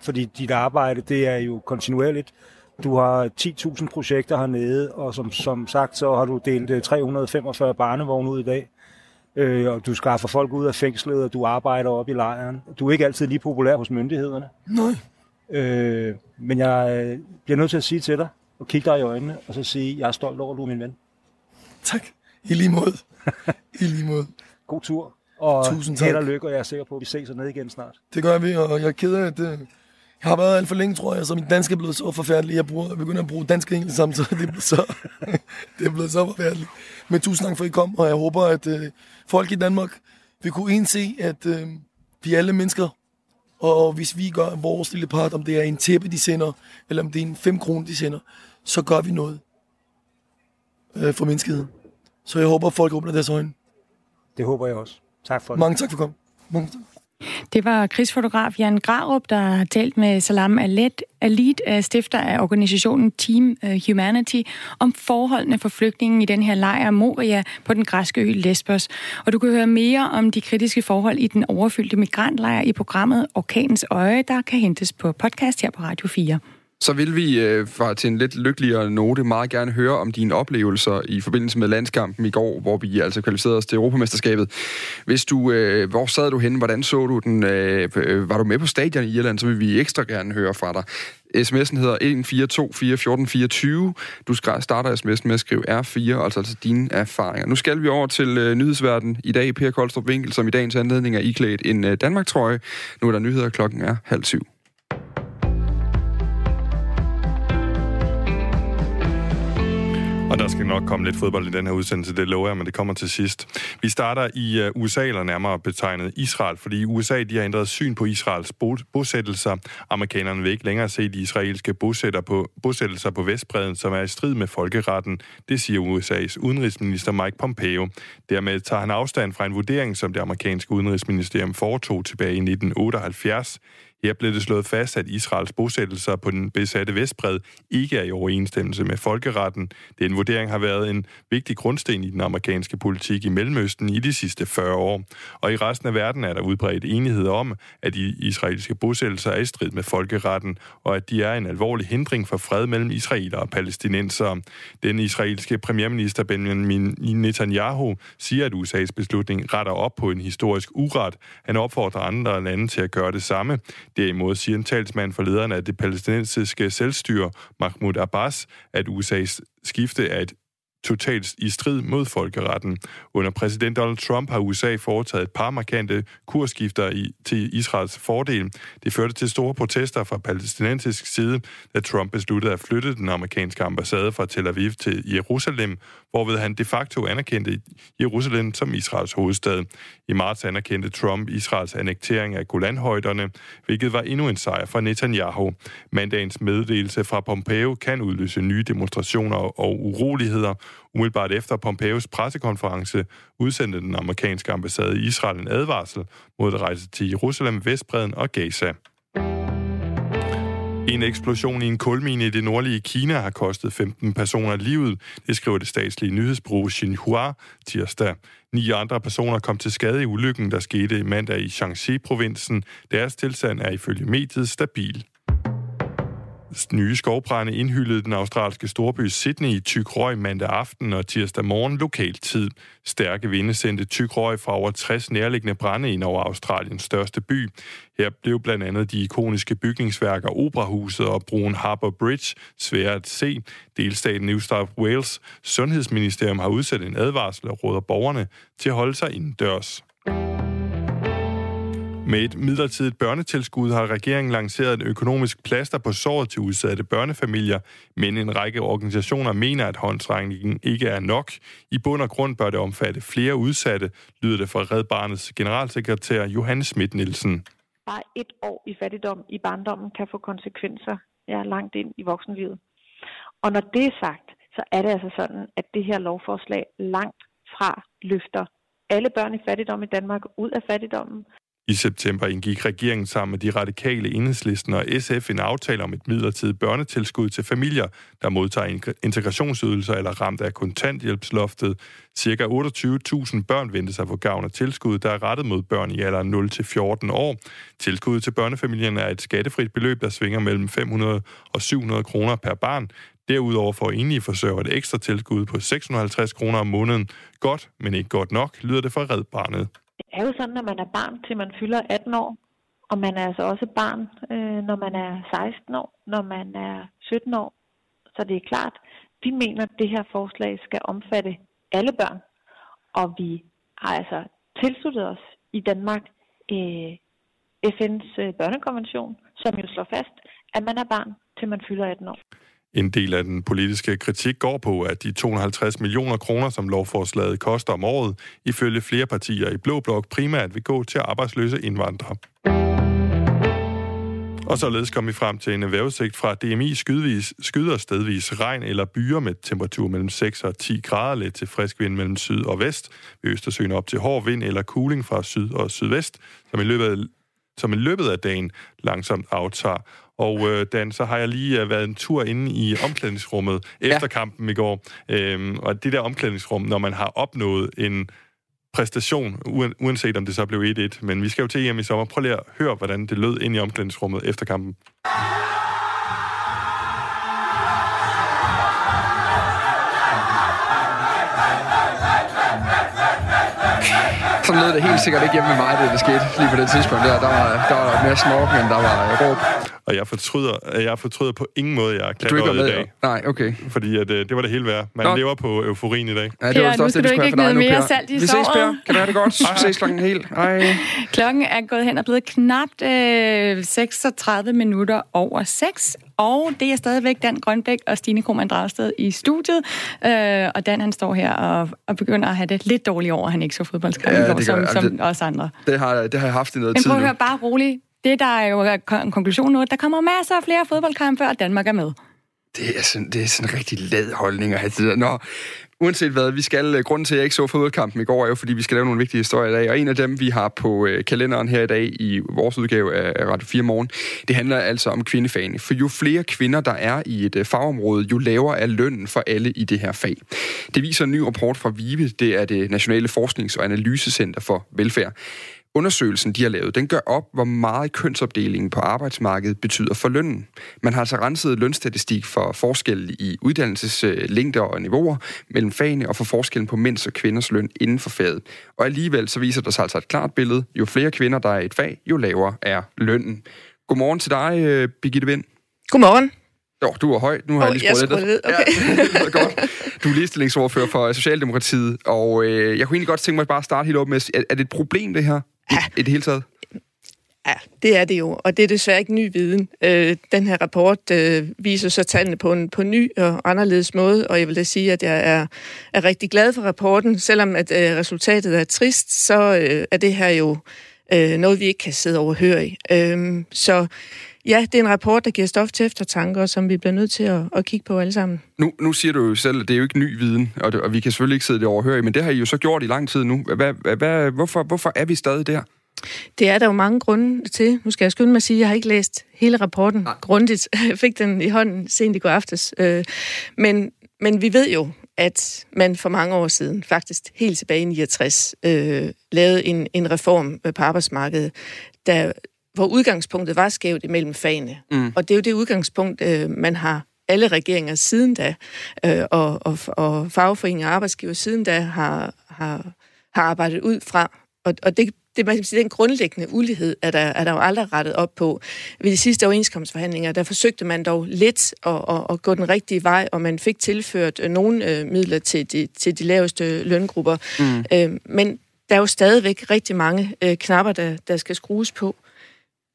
Fordi dit arbejde, det er jo kontinuerligt. Du har 10.000 projekter hernede, og som, som sagt, så har du delt 345 øh, barnevogne ud i dag. Øh, og du skaffer folk ud af fængslet, og du arbejder op i lejren. Du er ikke altid lige populær hos myndighederne. Nej. Øh, men jeg øh, bliver nødt til at sige til dig, og kigge dig i øjnene, og så sige, jeg er stolt over, at du er min ven. Tak. I lige måde. I lige måde. God tur. Og Tusind tak. held og lykke, og jeg er sikker på, at vi ses ned igen snart. Det gør vi, og jeg er ked af, at øh, jeg har været alt for længe, tror jeg, så min dansk er blevet så forfærdelig. Jeg, bruger, jeg begynder at bruge dansk og engelsk samtidig. Det er blevet så, det er blevet så forfærdeligt. Men tusind tak for, at I kom, og jeg håber, at øh, folk i Danmark vil kunne indse, at øh, vi alle mennesker. Og hvis vi gør vores lille part, om det er en tæppe, de sender, eller om det er en 5 kroner, de sender, så gør vi noget øh, for menneskeheden. Så jeg håber, at folk åbner deres øjne. Det håber jeg også. Tak for det. Mange tak for at komme. Mange tak. Det var krigsfotograf Jan Grarup, der har talt med Salam Alet, Alit, øh, stifter af organisationen Team øh, Humanity, om forholdene for flygtningen i den her lejr Moria på den græske ø Lesbos. Og du kan høre mere om de kritiske forhold i den overfyldte migrantlejr i programmet Orkanens Øje, der kan hentes på podcast her på Radio 4. Så vil vi øh, til en lidt lykkeligere note meget gerne høre om dine oplevelser i forbindelse med landskampen i går, hvor vi altså kvalificerede os til Europamesterskabet. Hvis du, øh, hvor sad du henne? Hvordan så du den? Øh, øh var du med på stadion i Irland, så vil vi ekstra gerne høre fra dig. SMS'en hedder 14241424. Du skal starter sms'en med at skrive R4, altså, altså dine erfaringer. Nu skal vi over til øh, nyhedsverden i dag. Per Koldstrup Winkel, som i dagens anledning er iklædt en øh, Danmark-trøje. Nu er der nyheder, klokken er halv syv. Og der skal nok komme lidt fodbold i den her udsendelse, det lover jeg, men det kommer til sidst. Vi starter i øh, USA, eller nærmere betegnet Israel, fordi USA de har ændret syn på Israels bosættelser. Amerikanerne vil ikke længere se de israelske bosætter på, bosættelser på Vestbreden, som er i strid med folkeretten. Det siger USA's udenrigsminister Mike Pompeo. Dermed tager han afstand fra en vurdering, som det amerikanske udenrigsministerium foretog tilbage i 1978. Her blev det slået fast, at Israels bosættelser på den besatte Vestbred ikke er i overensstemmelse med folkeretten. Den vurdering har været en vigtig grundsten i den amerikanske politik i Mellemøsten i de sidste 40 år. Og i resten af verden er der udbredt enighed om, at de israelske bosættelser er i strid med folkeretten, og at de er en alvorlig hindring for fred mellem israeler og palæstinenser. Den israelske premierminister Benjamin Netanyahu siger, at USA's beslutning retter op på en historisk uret. Han opfordrer andre lande til at gøre det samme. Derimod siger en talsmand for lederen af det palæstinensiske selvstyre, Mahmoud Abbas, at USA's skifte er et totalt i strid mod folkeretten. Under præsident Donald Trump har USA foretaget et par markante kursskifter i, til Israels fordel. Det førte til store protester fra palæstinensisk side, da Trump besluttede at flytte den amerikanske ambassade fra Tel Aviv til Jerusalem, hvorved han de facto anerkendte Jerusalem som Israels hovedstad. I marts anerkendte Trump Israels annektering af Golanhøjderne, hvilket var endnu en sejr for Netanyahu. Mandagens meddelelse fra Pompeo kan udløse nye demonstrationer og uroligheder. Umiddelbart efter Pompeos pressekonference udsendte den amerikanske ambassade i Israel en advarsel mod at rejse til Jerusalem, Vestbreden og Gaza. En eksplosion i en kulmine i det nordlige Kina har kostet 15 personer livet, det skriver det statslige nyhedsbureau Xinhua tirsdag. Ni andre personer kom til skade i ulykken, der skete mandag i Shaanxi-provinsen. Deres tilstand er ifølge mediet stabil. Nye skovbrænde indhyldede den australske storby Sydney i tyk røg mandag aften og tirsdag morgen lokal tid. Stærke vinde sendte tyk røg fra over 60 nærliggende brænde ind over Australiens største by. Her blev blandt andet de ikoniske bygningsværker Operahuset og broen Harbour Bridge svære at se. Delstaten New South Wales sundhedsministerium har udsat en advarsel og råder borgerne til at holde sig indendørs. Med et midlertidigt børnetilskud har regeringen lanceret et økonomisk plaster på såret til udsatte børnefamilier, men en række organisationer mener, at håndsrækningen ikke er nok. I bund og grund bør det omfatte flere udsatte, lyder det fra Red Barnets generalsekretær Johan Schmidt Nielsen. Bare et år i fattigdom i barndommen kan få konsekvenser ja, langt ind i voksenlivet. Og når det er sagt, så er det altså sådan, at det her lovforslag langt fra løfter alle børn i fattigdom i Danmark ud af fattigdommen. I september indgik regeringen sammen med de radikale enhedslisten og SF en aftale om et midlertidigt børnetilskud til familier, der modtager integrationsydelser eller ramt af kontanthjælpsloftet. Cirka 28.000 børn ventes sig få gavn af tilskud, der er rettet mod børn i alderen 0-14 år. Tilskuddet til børnefamilierne er et skattefrit beløb, der svinger mellem 500 og 700 kroner per barn. Derudover får enlige forsørger et ekstra tilskud på 650 kroner om måneden. Godt, men ikke godt nok, lyder det fra Red Barnet. Det er jo sådan, når man er barn til man fylder 18 år, og man er altså også barn, øh, når man er 16 år, når man er 17 år. Så det er klart, vi mener, at det her forslag skal omfatte alle børn, og vi har altså tilsluttet os i Danmark øh, FN's øh, børnekonvention, som jo slår fast, at man er barn, til man fylder 18 år. En del af den politiske kritik går på, at de 250 millioner kroner, som lovforslaget koster om året, ifølge flere partier i Blå Blok primært vil gå til arbejdsløse indvandrere. Og således kom vi frem til en vejrudsigt fra DMI skydevis, skyder stedvis regn eller byer med temperatur mellem 6 og 10 grader, lidt til frisk vind mellem syd og vest. Ved Østersøen op til hård vind eller kuling fra syd og sydvest, som i løbet af, som i løbet af dagen langsomt aftager. Og øh, Dan, så har jeg lige øh, været en tur inde i omklædningsrummet efter ja. kampen i går. Øhm, og det der omklædningsrum, når man har opnået en præstation, uanset om det så blev 1-1. Men vi skal jo til EM i sommer. Prøv lige at høre, hvordan det lød ind i omklædningsrummet efter kampen. Sådan lød det helt sikkert ikke hjemme med mig, det der skete lige på det tidspunkt der. Der var, der var mere snork, men der var råb. Og jeg fortryder, jeg fortryder på ingen måde, jeg er med i dag. Nej, okay. Fordi at, øh, det var det hele værd. Man Nå. lever på euforien i dag. Ja, det var per, nu skal det, du ikke noget mere salt i Vi ses, Per. Kan det have det godt? Vi ses klokken helt. Hej. Klokken er gået hen og blevet knapt øh, 36 minutter over 6. Og det er stadigvæk Dan Grønbæk og Stine Krohmann Dragsted i studiet. Øh, og Dan han står her og, og begynder at have det lidt dårligt over, at han ikke så fodboldskamp ja, som, som det, os andre. Det har, det har jeg haft i noget Men tid prøv at høre, bare roligt det, der er jo en konklusion nu, at der kommer masser af flere fodboldkampe, og Danmark er med. Det er sådan, det er sådan en rigtig lad holdning at have det der. Nå, uanset hvad, vi skal, øh, grunden til, at jeg ikke så fodboldkampen i går, er jo, fordi vi skal lave nogle vigtige historier i dag, og en af dem, vi har på øh, kalenderen her i dag, i vores udgave af Radio 4 Morgen, det handler altså om kvindefagene. For jo flere kvinder, der er i et øh, fagområde, jo lavere er lønnen for alle i det her fag. Det viser en ny rapport fra VIVE, det er det Nationale Forsknings- og Analysecenter for Velfærd undersøgelsen, de har lavet, den gør op, hvor meget kønsopdelingen på arbejdsmarkedet betyder for lønnen. Man har altså renset lønstatistik for forskel i uddannelseslængder og niveauer mellem fagene og for forskellen på mænds og kvinders løn inden for faget. Og alligevel så viser der sig altså et klart billede. Jo flere kvinder, der er i et fag, jo lavere er lønnen. Godmorgen til dig, øh, Birgitte Vind. Godmorgen. Jo, du er høj. Nu har oh, jeg lige skruet lidt. Okay. Ja, det godt. Du er ligestillingsordfører for Socialdemokratiet, og øh, jeg kunne egentlig godt tænke mig bare at starte helt op med, er, er det et problem, det her? Ja. I, I det hele taget? Ja, det er det jo, og det er desværre ikke ny viden. Øh, den her rapport øh, viser så tallene på en på ny og anderledes måde, og jeg vil da sige, at jeg er, er rigtig glad for rapporten. Selvom at øh, resultatet er trist, så øh, er det her jo øh, noget, vi ikke kan sidde overhøre i. Øh, så ja, det er en rapport, der giver stof til eftertanker, som vi bliver nødt til at, at kigge på alle sammen. Nu, nu siger du jo selv, at det er jo ikke ny viden, og, det, og vi kan selvfølgelig ikke sidde det overhøre men det har I jo så gjort i lang tid nu. Hvad, hvad, hvorfor, hvorfor er vi stadig der? Det er der jo mange grunde til. Nu skal jeg skynde mig at sige, at jeg har ikke læst hele rapporten Nej. grundigt. Jeg fik den i hånden sent i går aftes. Øh, men, men vi ved jo, at man for mange år siden, faktisk helt tilbage i 69, øh, lavede en, en reform på arbejdsmarkedet, der hvor udgangspunktet var skævt imellem fagene. Mm. Og det er jo det udgangspunkt, øh, man har alle regeringer siden da, øh, og, og, og fagforeninger og arbejdsgiver siden da har, har, har arbejdet ud fra. Og, og det, det, man kan sige, den grundlæggende ulighed er der, er der jo aldrig rettet op på. Ved de sidste overenskomstforhandlinger, der forsøgte man dog lidt at, at, at gå den rigtige vej, og man fik tilført øh, nogle øh, midler til de, til de laveste løngrupper. Mm. Øh, men der er jo stadigvæk rigtig mange øh, knapper, der, der skal skrues på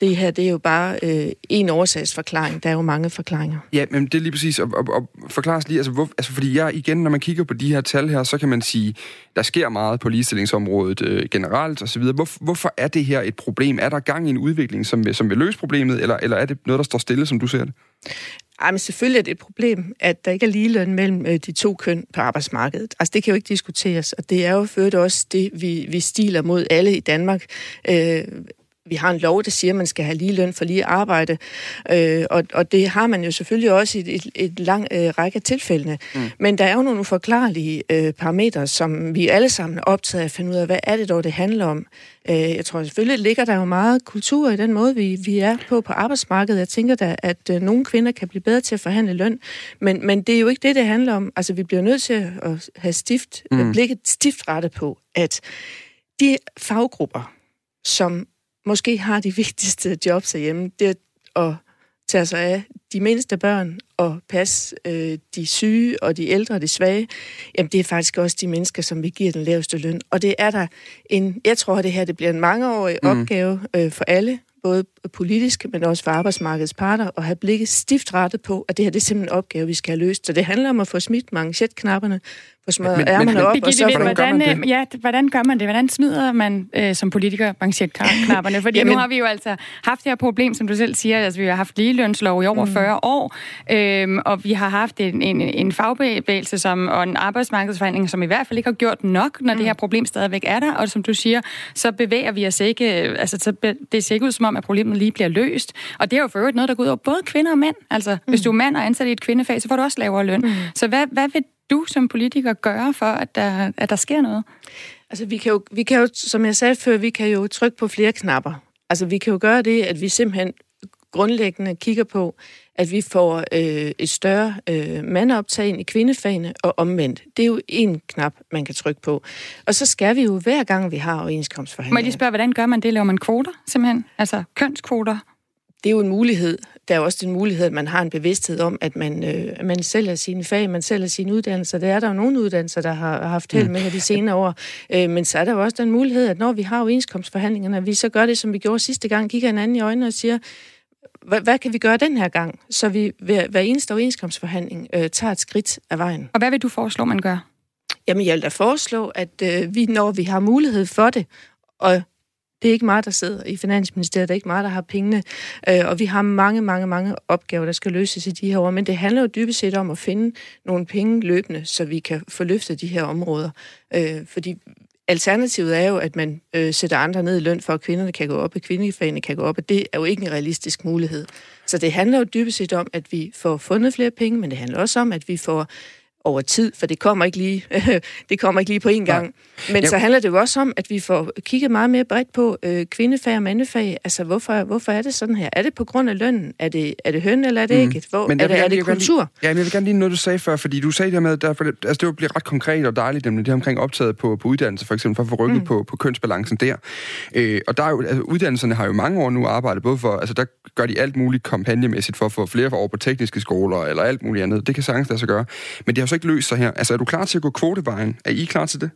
det her, det er jo bare øh, en årsagsforklaring. Der er jo mange forklaringer. Ja, men det er lige præcis. Og, og, og forklare lige, altså, hvor, altså fordi jeg igen, når man kigger på de her tal her, så kan man sige, der sker meget på ligestillingsområdet øh, generelt osv. Hvor, hvorfor er det her et problem? Er der gang i en udvikling, som, vil, som vil løse problemet, eller, eller er det noget, der står stille, som du ser det? Ej, men selvfølgelig er det et problem, at der ikke er ligeløn mellem øh, de to køn på arbejdsmarkedet. Altså, det kan jo ikke diskuteres, og det er jo ført også det, vi, vi stiler mod alle i Danmark. Øh, vi har en lov, der siger, at man skal have lige løn for lige arbejde, øh, og, og det har man jo selvfølgelig også i et, et, lang øh, række af tilfældene. Mm. Men der er jo nogle uforklarlige øh, parametre, som vi alle sammen er optaget af at finde ud af, hvad er det dog, det handler om. Øh, jeg tror selvfølgelig, ligger der jo meget kultur i den måde, vi, vi er på på arbejdsmarkedet. Jeg tænker da, at øh, nogle kvinder kan blive bedre til at forhandle løn, men, men det er jo ikke det, det handler om. Altså, vi bliver nødt til at have stift, mm. blikket stift rettet på, at de faggrupper, som måske har de vigtigste jobs hjemme, det at tager sig af de mindste børn og passe øh, de syge og de ældre og de svage, jamen det er faktisk også de mennesker, som vi giver den laveste løn. Og det er der en, jeg tror, at det her det bliver en mangeårig mm. opgave øh, for alle, både politisk, men også for arbejdsmarkedets parter, at have blikket stift rettet på, at det her det er simpelthen en opgave, vi skal have løst. Så det handler om at få smidt manchetknapperne, få smadret ærmerne op, og så hvordan, hvordan, gør man det? Ja, hvordan gør man det? Hvordan smider man øh, som politiker manchetknapperne? Fordi Jamen, nu har vi jo altså haft det her problem, som du selv siger, altså vi har haft ligelønslov i over mm. 40 år, øh, og vi har haft en, en, en fagbevægelse som, og en arbejdsmarkedsforhandling, som i hvert fald ikke har gjort nok, når mm. det her problem stadigvæk er der, og som du siger, så bevæger vi os ikke, altså så be, det ser ikke ud som om, at problemet lige bliver løst. Og det er jo for øvrigt noget, der går ud over både kvinder og mænd. Altså, mm. hvis du er mand og ansat i et kvindefag, så får du også lavere løn. Mm. Så hvad, hvad vil du som politiker gøre for, at der, at der sker noget? Altså, vi kan, jo, vi kan jo, som jeg sagde før, vi kan jo trykke på flere knapper. Altså, vi kan jo gøre det, at vi simpelthen grundlæggende kigger på, at vi får øh, et større øh, mandoptag ind i kvindefagene og omvendt. Det er jo en knap, man kan trykke på. Og så skal vi jo hver gang, vi har overenskomstforhandlinger. Må jeg lige spørge, hvordan gør man det? Laver man kvoter simpelthen? Altså kønskvoter? det er jo en mulighed. Der er også den mulighed, at man har en bevidsthed om, at man, øh, man sælger sine fag, man sælger sine uddannelser. Det er der jo nogle uddannelser, der har haft held mm. med de senere år. Øh, men så er der jo også den mulighed, at når vi har overenskomstforhandlingerne, at vi så gør det, som vi gjorde sidste gang, kigger hinanden i øjnene og siger, hvad, hvad kan vi gøre den her gang, så vi ved hver eneste overenskomstforhandling øh, tager et skridt af vejen. Og hvad vil du foreslå, man gør? Jamen, jeg vil da foreslå, at øh, vi, når vi har mulighed for det, og det er ikke mig, der sidder i Finansministeriet, det er ikke mig, der har pengene, øh, og vi har mange, mange, mange opgaver, der skal løses i de her år, men det handler jo dybest set om at finde nogle penge løbende, så vi kan få løftet de her områder. Øh, fordi alternativet er jo, at man øh, sætter andre ned i løn for, at kvinderne kan gå op, at kvindefagene kan gå op, og det er jo ikke en realistisk mulighed. Så det handler jo dybest set om, at vi får fundet flere penge, men det handler også om, at vi får over tid, for det kommer ikke lige, det kommer ikke lige på en gang. Nej. Men ja. så handler det jo også om, at vi får kigget meget mere bredt på øh, kvindefag og mandefag. Altså, hvorfor, hvorfor er det sådan her? Er det på grund af lønnen? Er det, er det høn, eller er det mm. ikke? Hvor, men er det, er det kultur? Lige, ja, men jeg vil gerne lige noget, du sagde før, fordi du sagde det med, at altså, det bliver ret konkret og dejligt, det her omkring optaget på, på uddannelse, for eksempel, for at få rykket mm. på, på kønsbalancen der. Øh, og der er jo, altså, uddannelserne har jo mange år nu arbejdet, både for, altså der gør de alt muligt kampagnemæssigt for at få flere over på tekniske skoler, eller alt muligt andet. Det kan sagtens lade sig gøre. Men det har så ikke løst sig her. Altså, er du klar til at gå kvotevejen? Er I klar til det?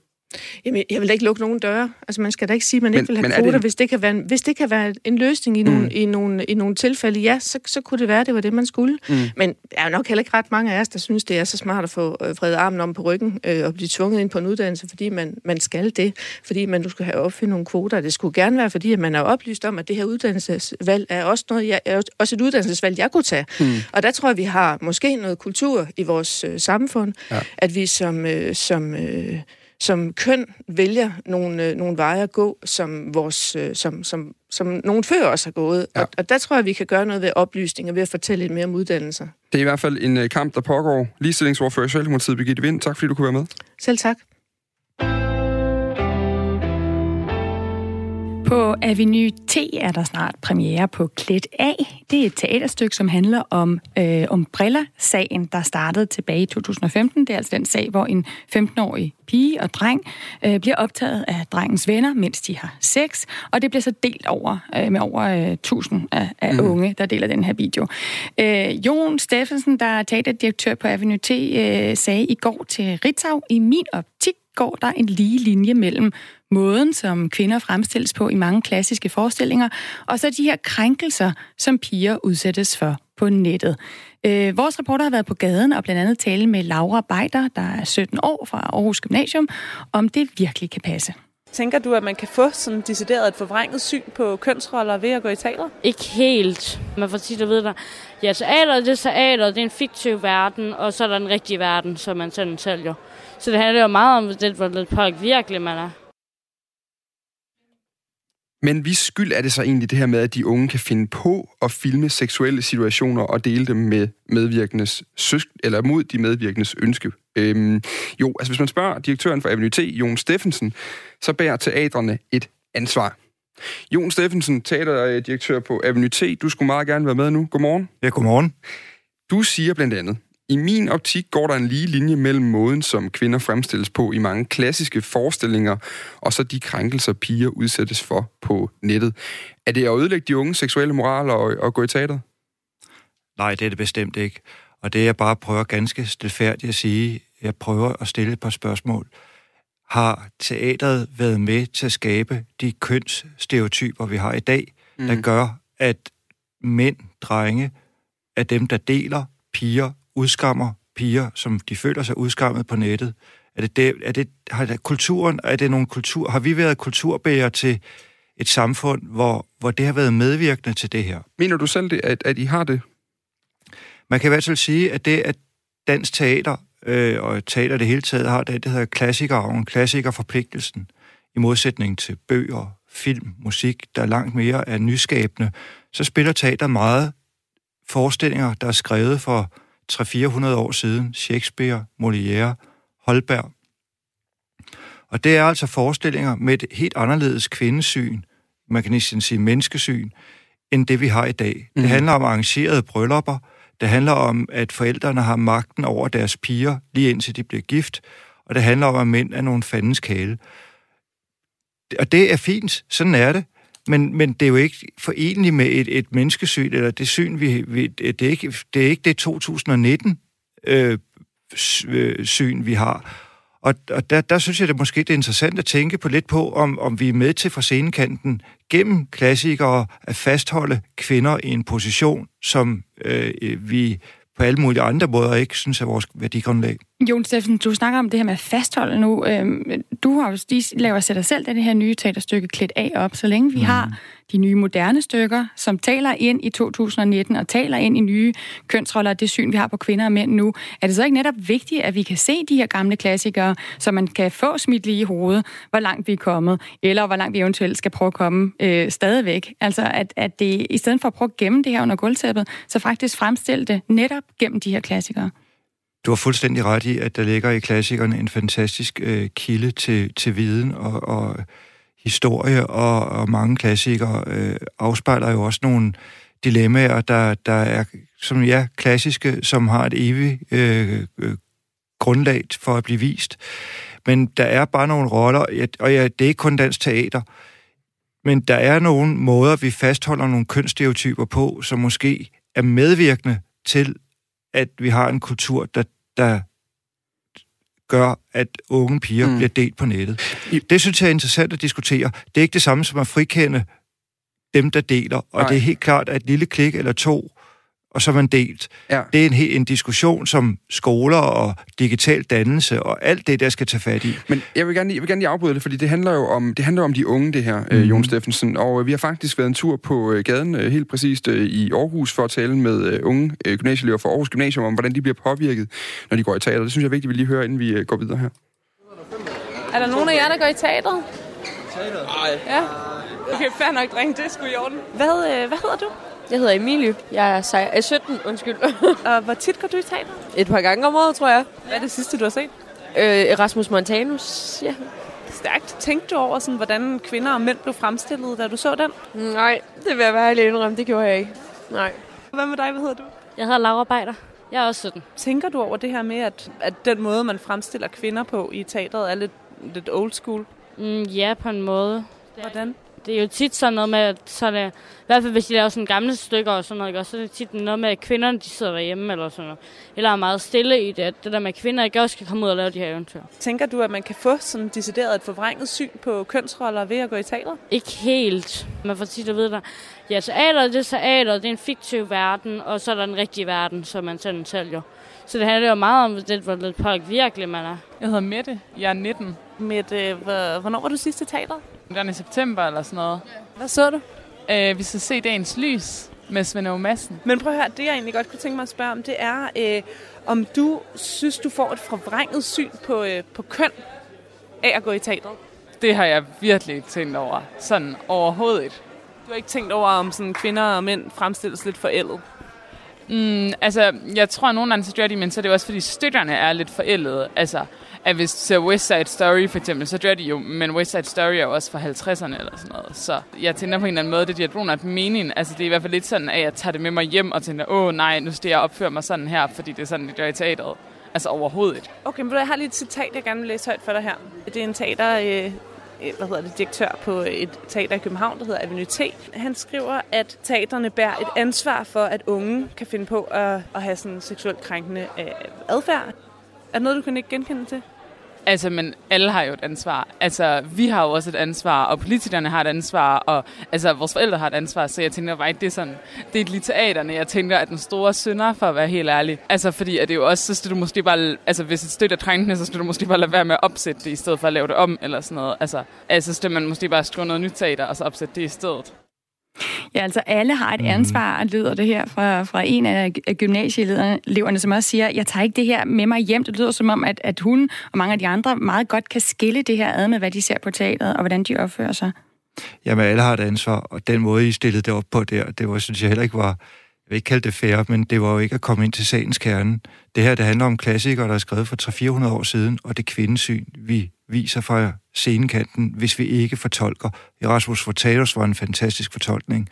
Jamen, jeg vil da ikke lukke nogen døre. Altså, man skal da ikke sige, at man men, ikke vil have kvoter, det... hvis, det kan være en, hvis det kan være en løsning i, mm. nogle, i, nogle, i nogle tilfælde. Ja, så, så kunne det være, det var det, man skulle. Mm. Men der er jo nok heller ikke ret mange af os, der synes, det er så smart at få øh, fredet armen om på ryggen øh, og blive tvunget ind på en uddannelse, fordi man, man skal det. Fordi man nu skal have opfyldt nogle kvoter. Det skulle gerne være, fordi at man er oplyst om, at det her uddannelsesvalg er også, noget, jeg, er også et uddannelsesvalg, jeg kunne tage. Mm. Og der tror jeg, vi har måske noget kultur i vores øh, samfund, ja. at vi som, øh, som øh, som køn vælger nogle, øh, nogle veje at gå, som, vores, øh, som, som, som nogle før også har gået. Ja. Og, og der tror jeg, vi kan gøre noget ved oplysning og ved at fortælle lidt mere om uddannelser. Det er i hvert fald en øh, kamp, der pågår. Ligestillingsordfører i Socialdemokratiet, Birgitte Vind. Tak fordi du kunne være med. Selv tak. På Avenue T er der snart premiere på Klet A. Det er et teaterstykke, som handler om øh, Umbrella-sagen, der startede tilbage i 2015. Det er altså den sag, hvor en 15-årig pige og dreng øh, bliver optaget af drengens venner, mens de har sex, og det bliver så delt over øh, med over øh, 1000 af, af mm. unge, der deler den her video. Øh, Jon Steffensen, der er teaterdirektør på Avenue T, øh, sagde i går til Ritzau, i min optik går der en lige linje mellem måden, som kvinder fremstilles på i mange klassiske forestillinger, og så de her krænkelser, som piger udsættes for på nettet. Øh, vores reporter har været på gaden og blandt andet tale med Laura Beider, der er 17 år fra Aarhus Gymnasium, om det virkelig kan passe. Tænker du, at man kan få sådan decideret et forvrænget syn på kønsroller ved at gå i teater? Ikke helt. Man får sige, at ved der, ja, teater det er teater, det er en fiktiv verden, og så er der en rigtig verden, som man selv sælger. Så det handler jo meget om, det, hvor lidt virkelig man er. Men hvis skyld er det så egentlig det her med, at de unge kan finde på at filme seksuelle situationer og dele dem med medvirkendes søsk eller mod de medvirkendes ønske? Øhm, jo, altså hvis man spørger direktøren for Avenue T, Jon Steffensen, så bærer teatrene et ansvar. Jon Steffensen, teaterdirektør på Avenue T, du skulle meget gerne være med nu. Godmorgen. Ja, godmorgen. Du siger blandt andet, i min optik går der en lige linje mellem måden, som kvinder fremstilles på i mange klassiske forestillinger, og så de krænkelser, piger udsættes for på nettet. Er det at ødelægge de unge seksuelle moral og, og gå i teateret? Nej, det er det bestemt ikke. Og det jeg bare prøver ganske stilfærdigt at sige, jeg prøver at stille et par spørgsmål. Har teateret været med til at skabe de kønsstereotyper, vi har i dag, mm. der gør, at mænd, drenge, er dem, der deler piger, udskammer piger, som de føler sig udskammet på nettet? Er det, det, er det har det, kulturen, er det nogle kultur, har vi været kulturbærer til et samfund, hvor, hvor det har været medvirkende til det her? Mener du selv, det, at, at I har det? Man kan i hvert fald sige, at det, at dansk teater øh, og teater det hele taget har det, det hedder klassikerarven, klassikerforpligtelsen, i modsætning til bøger, film, musik, der er langt mere er nyskabende, så spiller teater meget forestillinger, der er skrevet for 300-400 år siden. Shakespeare, Molière, Holberg. Og det er altså forestillinger med et helt anderledes kvindesyn, man kan næsten sige menneskesyn, end det vi har i dag. Mm. Det handler om arrangerede bryllupper, det handler om, at forældrene har magten over deres piger, lige indtil de bliver gift, og det handler om, at mænd er nogle fandens kæle. Og det er fint, sådan er det. Men, men det er jo ikke forenligt med et, et menneskesyn, eller det syn, vi, vi det, er ikke, det er ikke det 2019 øh, øh, syn, vi har. Og, og der, der synes jeg, det måske det er interessant at tænke på lidt på, om, om vi er med til fra scenekanten gennem klassikere at fastholde kvinder i en position, som øh, vi på alle mulige andre måder ikke synes er vores værdigrundlag. Jon Steffen, du snakker om det her med at fastholde nu. Øhm, du har jo lige lavet sig dig selv det her nye teaterstykke klædt af op, så længe vi mm. har de nye moderne stykker, som taler ind i 2019 og taler ind i nye kønsroller og det syn, vi har på kvinder og mænd nu. Er det så ikke netop vigtigt, at vi kan se de her gamle klassikere, så man kan få smidt lige i hovedet, hvor langt vi er kommet, eller hvor langt vi eventuelt skal prøve at komme øh, stadigvæk? Altså, at, at det i stedet for at prøve at gemme det her under gulvtæppet, så faktisk fremstille det netop gennem de her klassikere. Du har fuldstændig ret i, at der ligger i klassikerne en fantastisk øh, kilde til, til viden og, og historie, og, og mange klassikere øh, afspejler jo også nogle dilemmaer, der, der er som ja, klassiske, som har et evigt øh, øh, grundlag for at blive vist. Men der er bare nogle roller, og ja, det er ikke kun dansk teater, men der er nogle måder, vi fastholder nogle kønsstereotyper på, som måske er medvirkende til, at vi har en kultur, der, der gør, at unge piger mm. bliver delt på nettet. Det synes jeg er interessant at diskutere. Det er ikke det samme som at frikende dem, der deler. Og Nej. det er helt klart, at et lille klik eller to og så man delt. Ja. Det er en, en diskussion, som skoler og digital dannelse og alt det, der skal tage fat i. Men jeg vil gerne, jeg vil gerne lige afbryde det, fordi det handler jo om, det handler om de unge, det her, mm. Jon Steffensen. Og øh, vi har faktisk været en tur på øh, gaden, helt præcist i Aarhus, for at tale med unge gymnasieelever fra Aarhus Gymnasium om, hvordan de bliver påvirket, når de går i teater. Det synes jeg er vigtigt, at vi lige hører, inden vi går videre her. Er der nogen af jer, der går i teateret? Teater? Nej. Ja. Okay, fair nok, dreng. Det er sgu i orden. Hvad, øh, hvad hedder du? Jeg hedder Emilie. Jeg er, sej- er 17, undskyld. og hvor tit går du i teater? Et par gange om året, tror jeg. Hvad er det sidste, du har set? Øh, Erasmus Montanus, ja. Stærkt. Tænkte du over, sådan, hvordan kvinder og mænd blev fremstillet, da du så den? Nej, det vil jeg være ærlig indrømme. Det gjorde jeg ikke. Nej. Hvad med dig? Hvad hedder du? Jeg hedder Laura Beider. Jeg er også 17. Tænker du over det her med, at, at den måde, man fremstiller kvinder på i teatret, er lidt, lidt old school? Mm, ja, på en måde. Hvordan? Det er jo tit sådan noget med, at sådan, i hvert fald hvis de laver sådan gamle stykker og sådan noget, så er det tit noget med, at kvinderne de sidder derhjemme eller sådan noget. Eller er meget stille i det, at det der med, at kvinder ikke også skal komme ud og lave de her eventyr. Tænker du, at man kan få sådan decideret et forvrænget syn på kønsroller ved at gå i teater? Ikke helt. Man får tit at vide, at ja, teater det er teater, det er en fiktiv verden, og så er der den rigtige verden, som man sådan sælger. Så det handler jo meget om, det, hvor lidt påk virkelig man er. Jeg hedder Mette. Jeg er 19. Mette, hvornår var du sidst i teater? Den i september eller sådan noget. Hvad så du? Øh, vi skal se Dagens Lys med Svend Aage Madsen. Men prøv at høre, det jeg egentlig godt kunne tænke mig at spørge om, det er, øh, om du synes, du får et forvrænget syn på, øh, på køn af at gå i teatret? Det har jeg virkelig tænkt over. Sådan overhovedet ikke. Du har ikke tænkt over, om sådan kvinder og mænd fremstilles lidt forældet? Mm, altså, jeg tror, at nogle andre gør de, men så er det også, fordi støtterne er lidt forældede. Altså, at hvis så West Side Story for eksempel, så gør de jo, men West Side Story er jo også fra 50'erne eller sådan noget. Så jeg tænker på en eller anden måde, det giver at mening. Altså det er i hvert fald lidt sådan, at jeg tager det med mig hjem og tænker, åh nej, nu skal jeg opføre mig sådan her, fordi det er sådan, det gør i teateret. Altså overhovedet ikke. Okay, men jeg har lige et citat, jeg gerne vil læse højt for dig her. Det er en teater, øh, Øh, hvad hedder det, direktør på et teater i København, der hedder Avenue T. Han skriver, at teaterne bærer et ansvar for, at unge kan finde på at, at have sådan seksuelt krænkende øh, adfærd. Er det noget, du kan ikke genkende til? Altså, men alle har jo et ansvar. Altså, vi har jo også et ansvar, og politikerne har et ansvar, og altså, vores forældre har et ansvar, så jeg tænker bare ikke, det er sådan, det er lige teaterne, jeg tænker, at den store synder, for at være helt ærlig. Altså, fordi at det er jo også, så skal du måske bare, altså, hvis et støtte er trængende, så skal du måske bare lade være med at opsætte det, i stedet for at lave det om, eller sådan noget. Altså, altså så skal man måske bare skrive noget nyt teater, og så opsætte det i stedet. Ja, altså alle har et ansvar, lyder det her fra, fra en af gymnasieeleverne, som også siger, jeg tager ikke det her med mig hjem. Det lyder som om, at, at hun og mange af de andre meget godt kan skille det her ad med, hvad de ser på teateret, og hvordan de opfører sig. Jamen, alle har et ansvar, og den måde, I stillede det op på der, det var, synes jeg heller ikke var, jeg vil ikke kalde det fair, men det var jo ikke at komme ind til sagens kerne. Det her, det handler om klassikere, der er skrevet for 300-400 år siden, og det kvindesyn, vi viser fra scenekanten, hvis vi ikke fortolker. Erasmus Fortalos var en fantastisk fortolkning.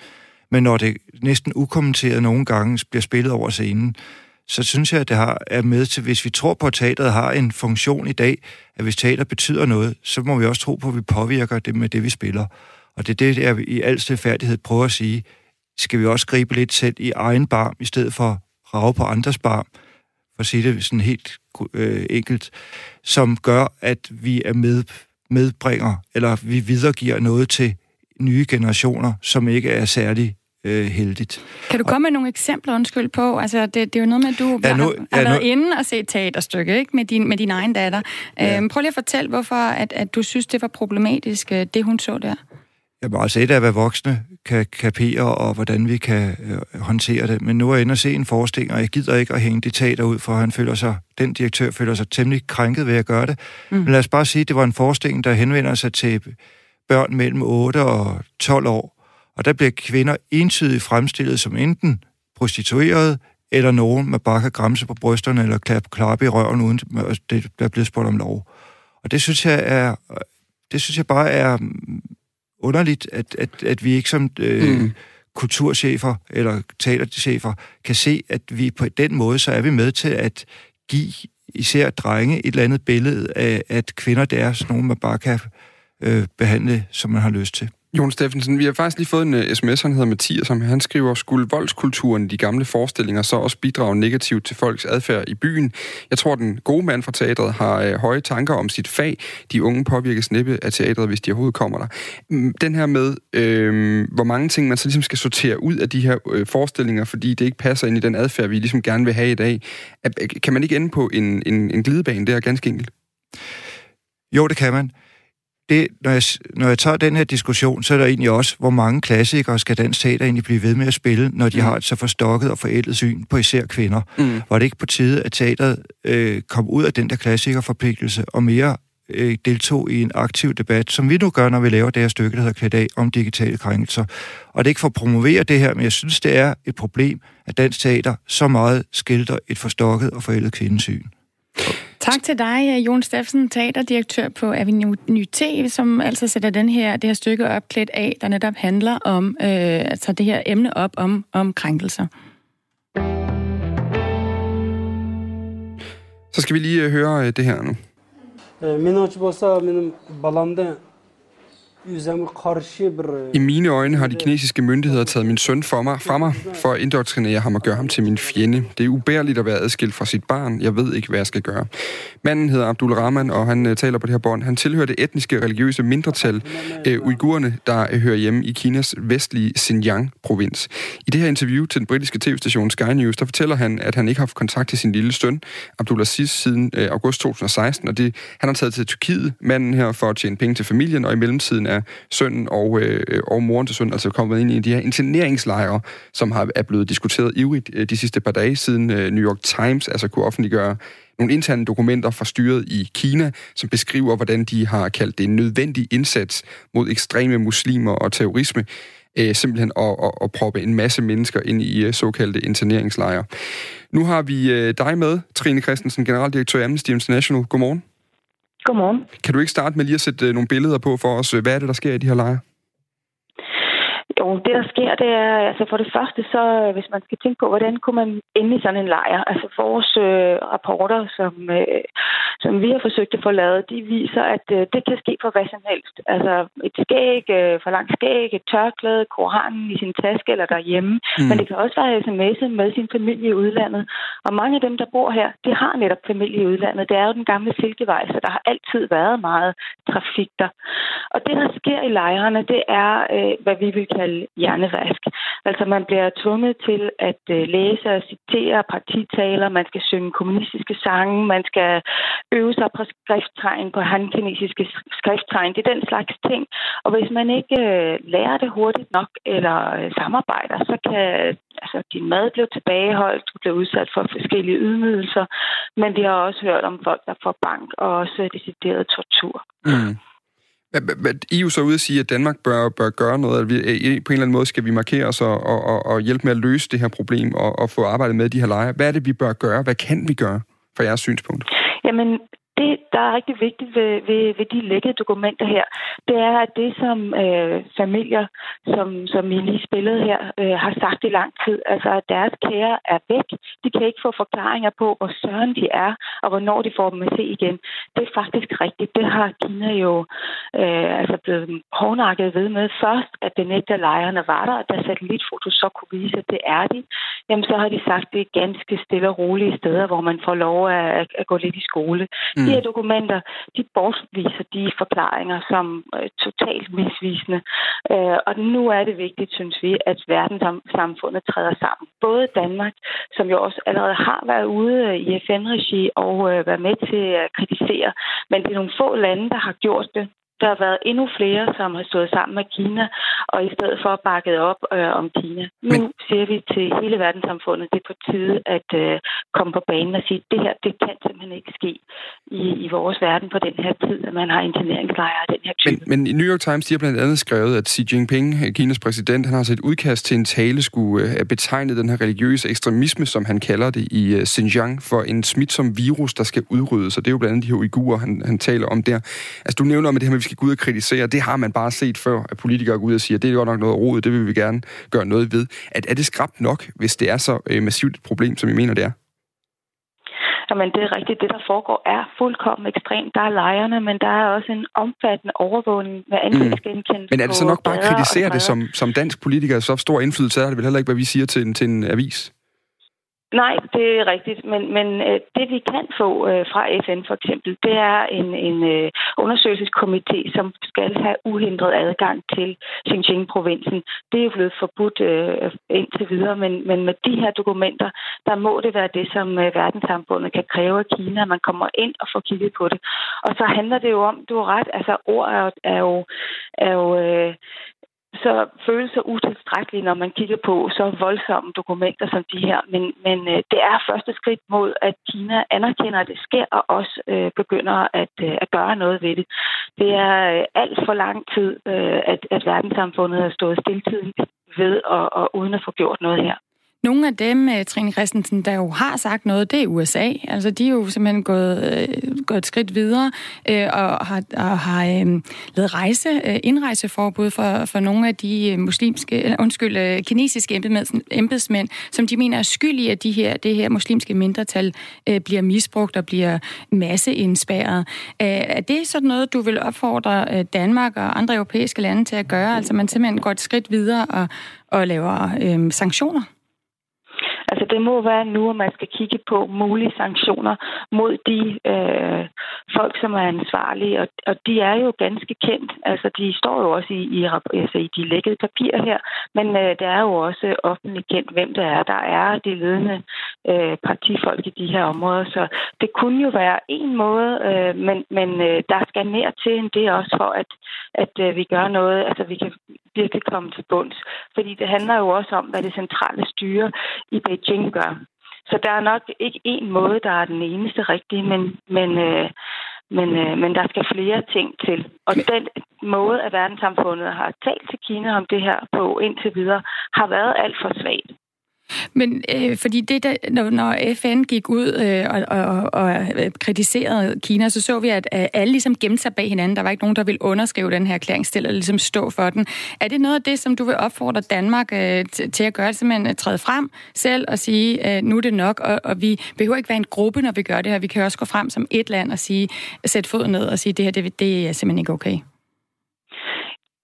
Men når det næsten ukommenteret nogle gange bliver spillet over scenen, så synes jeg, at det har, er med til, hvis vi tror på, at teateret har en funktion i dag, at hvis teater betyder noget, så må vi også tro på, at vi påvirker det med det, vi spiller. Og det er det, jeg i al stilfærdighed prøver at sige. Skal vi også gribe lidt selv i egen barm, i stedet for at rave på andres barm, for at sige det sådan helt øh, enkelt, som gør, at vi er med, medbringer, eller vi videregiver noget til nye generationer, som ikke er særlig øh, heldigt. Kan du komme med nogle eksempler, undskyld på? Altså, det, det er jo noget med, at du ja, nu, har, har ja, været nu, inde og set et teaterstykke ikke? Med, din, med din egen datter. Ja. Øhm, prøv lige at fortælle, hvorfor at, at du synes, det var problematisk, øh, det hun så der. Jamen altså et af, hvad voksne kan kapere, og hvordan vi kan øh, håndtere det. Men nu er jeg inde og se en forestilling, og jeg gider ikke at hænge det teater ud, for han føler sig, den direktør føler sig temmelig krænket ved at gøre det. Mm. Men lad os bare sige, at det var en forestilling, der henvender sig til børn mellem 8 og 12 år. Og der bliver kvinder entydigt fremstillet som enten prostituerede, eller nogen med bare kan græmse på brysterne, eller klappe klappe i røven, uden det, der bliver spurgt om lov. Og det synes jeg er, det synes jeg bare er underligt, at, at, at vi ikke som øh, mm. kulturchefer eller teaterchefer kan se, at vi på den måde, så er vi med til at give især drenge et eller andet billede af, at kvinder det er sådan nogen, man bare kan øh, behandle, som man har lyst til. Jon Steffensen, vi har faktisk lige fået en øh, uh, sms, han hedder Mathias, som han skriver, skulle voldskulturen i de gamle forestillinger så også bidrage negativt til folks adfærd i byen? Jeg tror, den gode mand fra teatret har uh, høje tanker om sit fag. De unge påvirkes næppe af teatret, hvis de overhovedet kommer der. Mm, den her med, øh, hvor mange ting man så ligesom skal sortere ud af de her øh, forestillinger, fordi det ikke passer ind i den adfærd, vi ligesom gerne vil have i dag. Øh, kan man ikke ende på en, en, en glidebane der, ganske enkelt? Jo, det kan man det, når, jeg, når jeg tager den her diskussion, så er der egentlig også, hvor mange klassikere skal dansk teater egentlig blive ved med at spille, når de mm. har et så forstokket og forældet syn på især kvinder. Mm. Var det ikke på tide, at teateret øh, kom ud af den der klassikerforpligtelse og mere øh, deltog i en aktiv debat, som vi nu gør, når vi laver det her stykke, der hedder Klædt af, om digitale krænkelser. Og det er ikke for at promovere det her, men jeg synes, det er et problem, at dansk teater så meget skilter et forstokket og forældet kvindesyn. Tak til dig, øh, Jon Steffensen, teaterdirektør på Avenue T, som altså sætter den her, det her stykke opklædt af, der netop handler om øh, altså det her emne op om, om krænkelser. Så skal vi lige øh, høre øh, det her nu. Min olsa benim balamda i mine øjne har de kinesiske myndigheder taget min søn for mig, fra mig for at indoktrinere ham og gøre ham til min fjende. Det er ubærligt at være adskilt fra sit barn. Jeg ved ikke, hvad jeg skal gøre. Manden hedder Abdul Rahman, og han øh, taler på det her bånd. Han tilhører det etniske religiøse mindretal, uh, uigurerne, der øh, hører hjemme i Kinas vestlige Xinjiang-provins. I det her interview til den britiske tv-station Sky News, der fortæller han, at han ikke har haft kontakt til sin lille søn, Abdul Aziz, siden uh, august 2016, og det, han har taget til Tyrkiet, manden her, for at tjene penge til familien, og i mellemtiden af sønnen og, øh, og moren til sønnen altså kommet ind i de her interneringslejre, som har, er blevet diskuteret ivrigt øh, de sidste par dage, siden øh, New York Times altså kunne offentliggøre nogle interne dokumenter fra styret i Kina, som beskriver, hvordan de har kaldt det en nødvendig indsats mod ekstreme muslimer og terrorisme, øh, simpelthen at, at, at proppe en masse mennesker ind i øh, såkaldte interneringslejre. Nu har vi øh, dig med, Trine Christensen, generaldirektør i Amnesty International. Godmorgen. Godmorgen. Kan du ikke starte med lige at sætte øh, nogle billeder på for os? Hvad er det, der sker i de her lejre? Jo, det der sker, det er, altså for det første, så hvis man skal tænke på, hvordan kunne man ende i sådan en lejr? Altså vores øh, rapporter, som, øh, som vi har forsøgt at få lavet, de viser, at øh, det kan ske for hvad som helst. Altså et skæg, øh, for langt skæg, et tørklæde, koranen i sin taske eller derhjemme. Mm. Men det kan også være sms'et med sin familie i udlandet. Og mange af dem, der bor her, de har netop familie i udlandet. Det er jo den gamle Silkevej, så der har altid været meget trafik der. Og det, der sker i lejrene, det er, øh, hvad vi vil kalde hjernevask. Altså man bliver tvunget til at øh, læse og citere partitaler, man skal synge kommunistiske sange, man skal øve sig på skrifttegn, på handkinesiske skrifttegn. Det er den slags ting. Og hvis man ikke øh, lærer det hurtigt nok eller øh, samarbejder, så kan altså, din mad blive tilbageholdt, du bliver udsat for forskellige ydmygelser, men vi har også hørt om folk, der får bank og også decideret tortur. Mm. EU så ude at sige, at Danmark bør, bør gøre noget, at vi, øh, på en eller anden måde skal vi markere os og, og, og hjælpe med at løse det her problem og, og få arbejdet med de her lejre. Hvad er det, vi bør gøre? Hvad kan vi gøre fra jeres synspunkt? Jamen, det, der er rigtig vigtigt ved, ved, ved de lækkede dokumenter her, det er, at det, som øh, familier, som, som I lige spillede her, øh, har sagt i lang tid, altså at deres kære er væk. De kan ikke få forklaringer på, hvor søren de er, og hvornår de får dem at se igen. Det er faktisk rigtigt. Det har Kina jo øh, altså blevet hårdnakket ved med. Først, at den ægte lejrene var der, og da satellitfotos så kunne vise, at det er de, jamen så har de sagt, at det er ganske stille og rolige steder, hvor man får lov at, at gå lidt i skole. Mm. De her dokumenter, de bortviser de forklaringer som øh, totalt misvisende. Øh, og nu er det vigtigt, synes vi, at verdenssamfundet træder sammen. Både Danmark, som jo også allerede har været ude øh, i FN-regi og øh, været med til at kritisere, men det er nogle få lande, der har gjort det der har været endnu flere, som har stået sammen med Kina, og i stedet for bakket op øh, om Kina. Nu Men... siger vi til hele verdenssamfundet, det er på tide at øh, komme på banen og sige, at det her, det kan simpelthen ikke ske i, i vores verden på den her tid, at man har interneringslejre af den her type. Men, men i New York Times de har blandt andet skrevet, at Xi Jinping, Kinas præsident, han har set udkast til en tale, skulle øh, betegne den her religiøse ekstremisme, som han kalder det i øh, Xinjiang, for en smitsom virus, der skal udryddes. Og det er jo blandt andet de her uigurer, han, han taler om der. Altså du nævner med det her med, at vi skal gå ud og kritisere. Det har man bare set før, at politikere går ud og siger, det er godt nok noget rod, det vil vi gerne gøre noget ved. At, er det skrabt nok, hvis det er så øh, massivt et problem, som I mener, det er? Jamen, det er rigtigt. Det, der foregår, er fuldkommen ekstremt. Der er lejerne, men der er også en omfattende overvågning med ansigtsgenkendelse. Mm. Men er det så nok bare at kritisere det som, som dansk politiker? Så stor indflydelse er det vel heller ikke, hvad vi siger til en, til en avis? Nej, det er rigtigt, men, men øh, det vi kan få øh, fra FN for eksempel, det er en, en øh, undersøgelseskomité, som skal have uhindret adgang til Xinjiang-provinsen. Det er jo blevet forbudt indtil videre, men, men med de her dokumenter, der må det være det, som verdenssamfundet kan kræve af Kina, at man kommer ind og får kigget på det. Og så handler det jo om, du har ret, altså ord er, er jo, er jo så føles sig utilstrækkelige, når man kigger på så voldsomme dokumenter som de her. Men, men øh, det er første skridt mod, at Kina anerkender, at det sker, og også øh, begynder at, øh, at gøre noget ved det. Det er øh, alt for lang tid, øh, at, at verdenssamfundet har stået stiltiden ved og, og uden at få gjort noget her. Nogle af dem, øh, Trine Christensen, der jo har sagt noget, det er USA. Altså, de er jo simpelthen gået, øh, gået et skridt videre øh, og har, og har øh, lavet rejse, øh, indrejseforbud for, for nogle af de øh, muslimske, øh, undskyld, øh, kinesiske embedsmænd, som de mener er skyld i, at de her, det her muslimske mindretal øh, bliver misbrugt og bliver masseindspærret. Øh, er det sådan noget, du vil opfordre øh, Danmark og andre europæiske lande til at gøre? Altså, man simpelthen går et skridt videre og, og laver øh, sanktioner? Altså det må være nu, at man skal kigge på mulige sanktioner mod de øh, folk, som er ansvarlige, og, og de er jo ganske kendt. Altså de står jo også i, i, altså, i de lækkede papirer her, men øh, det er jo også offentligt kendt, hvem det er. Der er de ledende øh, partifolk i de her områder, så det kunne jo være en måde, øh, men, men øh, der skal mere til end det også for, at, at øh, vi gør noget, altså vi kan virkelig komme til bunds. Fordi det handler jo også om, hvad det centrale styre i Beijing gør. Så der er nok ikke én måde, der er den eneste rigtige, men, men, øh, men, øh, men der skal flere ting til. Og den måde, at verdenssamfundet har talt til Kina om det her på indtil videre, har været alt for svagt. Men øh, fordi det der, når, når FN gik ud øh, og, og, og øh, kritiserede Kina, så så vi, at øh, alle ligesom gemte sig bag hinanden. Der var ikke nogen, der ville underskrive den her erklæringsstil og ligesom stå for den. Er det noget af det, som du vil opfordre Danmark øh, til at gøre, altså, simpelthen at øh, træde frem selv og sige, øh, nu er det nok, og, og vi behøver ikke være en gruppe, når vi gør det her. Vi kan også gå frem som et land og sige, sætte foden ned og sige, det her, det, det er simpelthen ikke okay.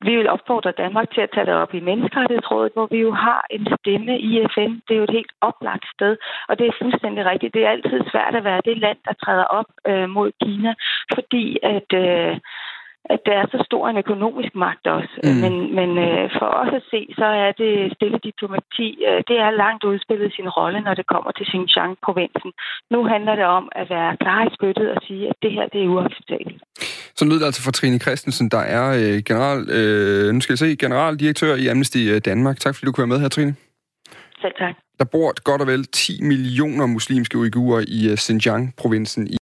Vi vil opfordre Danmark til at tage det op i Menneskerettighedsrådet, hvor vi jo har en stemme i FN. Det er jo et helt oplagt sted, og det er fuldstændig rigtigt. Det er altid svært at være det land, der træder op øh, mod Kina, fordi at... Øh, at der er så stor en økonomisk magt også. Mm. Men, men øh, for os at se, så er det stille diplomati, øh, det er langt udspillet sin rolle, når det kommer til Xinjiang-provinsen. Nu handler det om at være klar i spyttet og sige, at det her det er uacceptabelt. Så lød det altså fra Trine Christensen, der er øh, general, øh, nu skal jeg se, generaldirektør i Amnesty øh, Danmark. Tak fordi du kunne være med her, Trine. Selv tak. Der bor godt og vel 10 millioner muslimske uigurer i øh, Xinjiang-provinsen i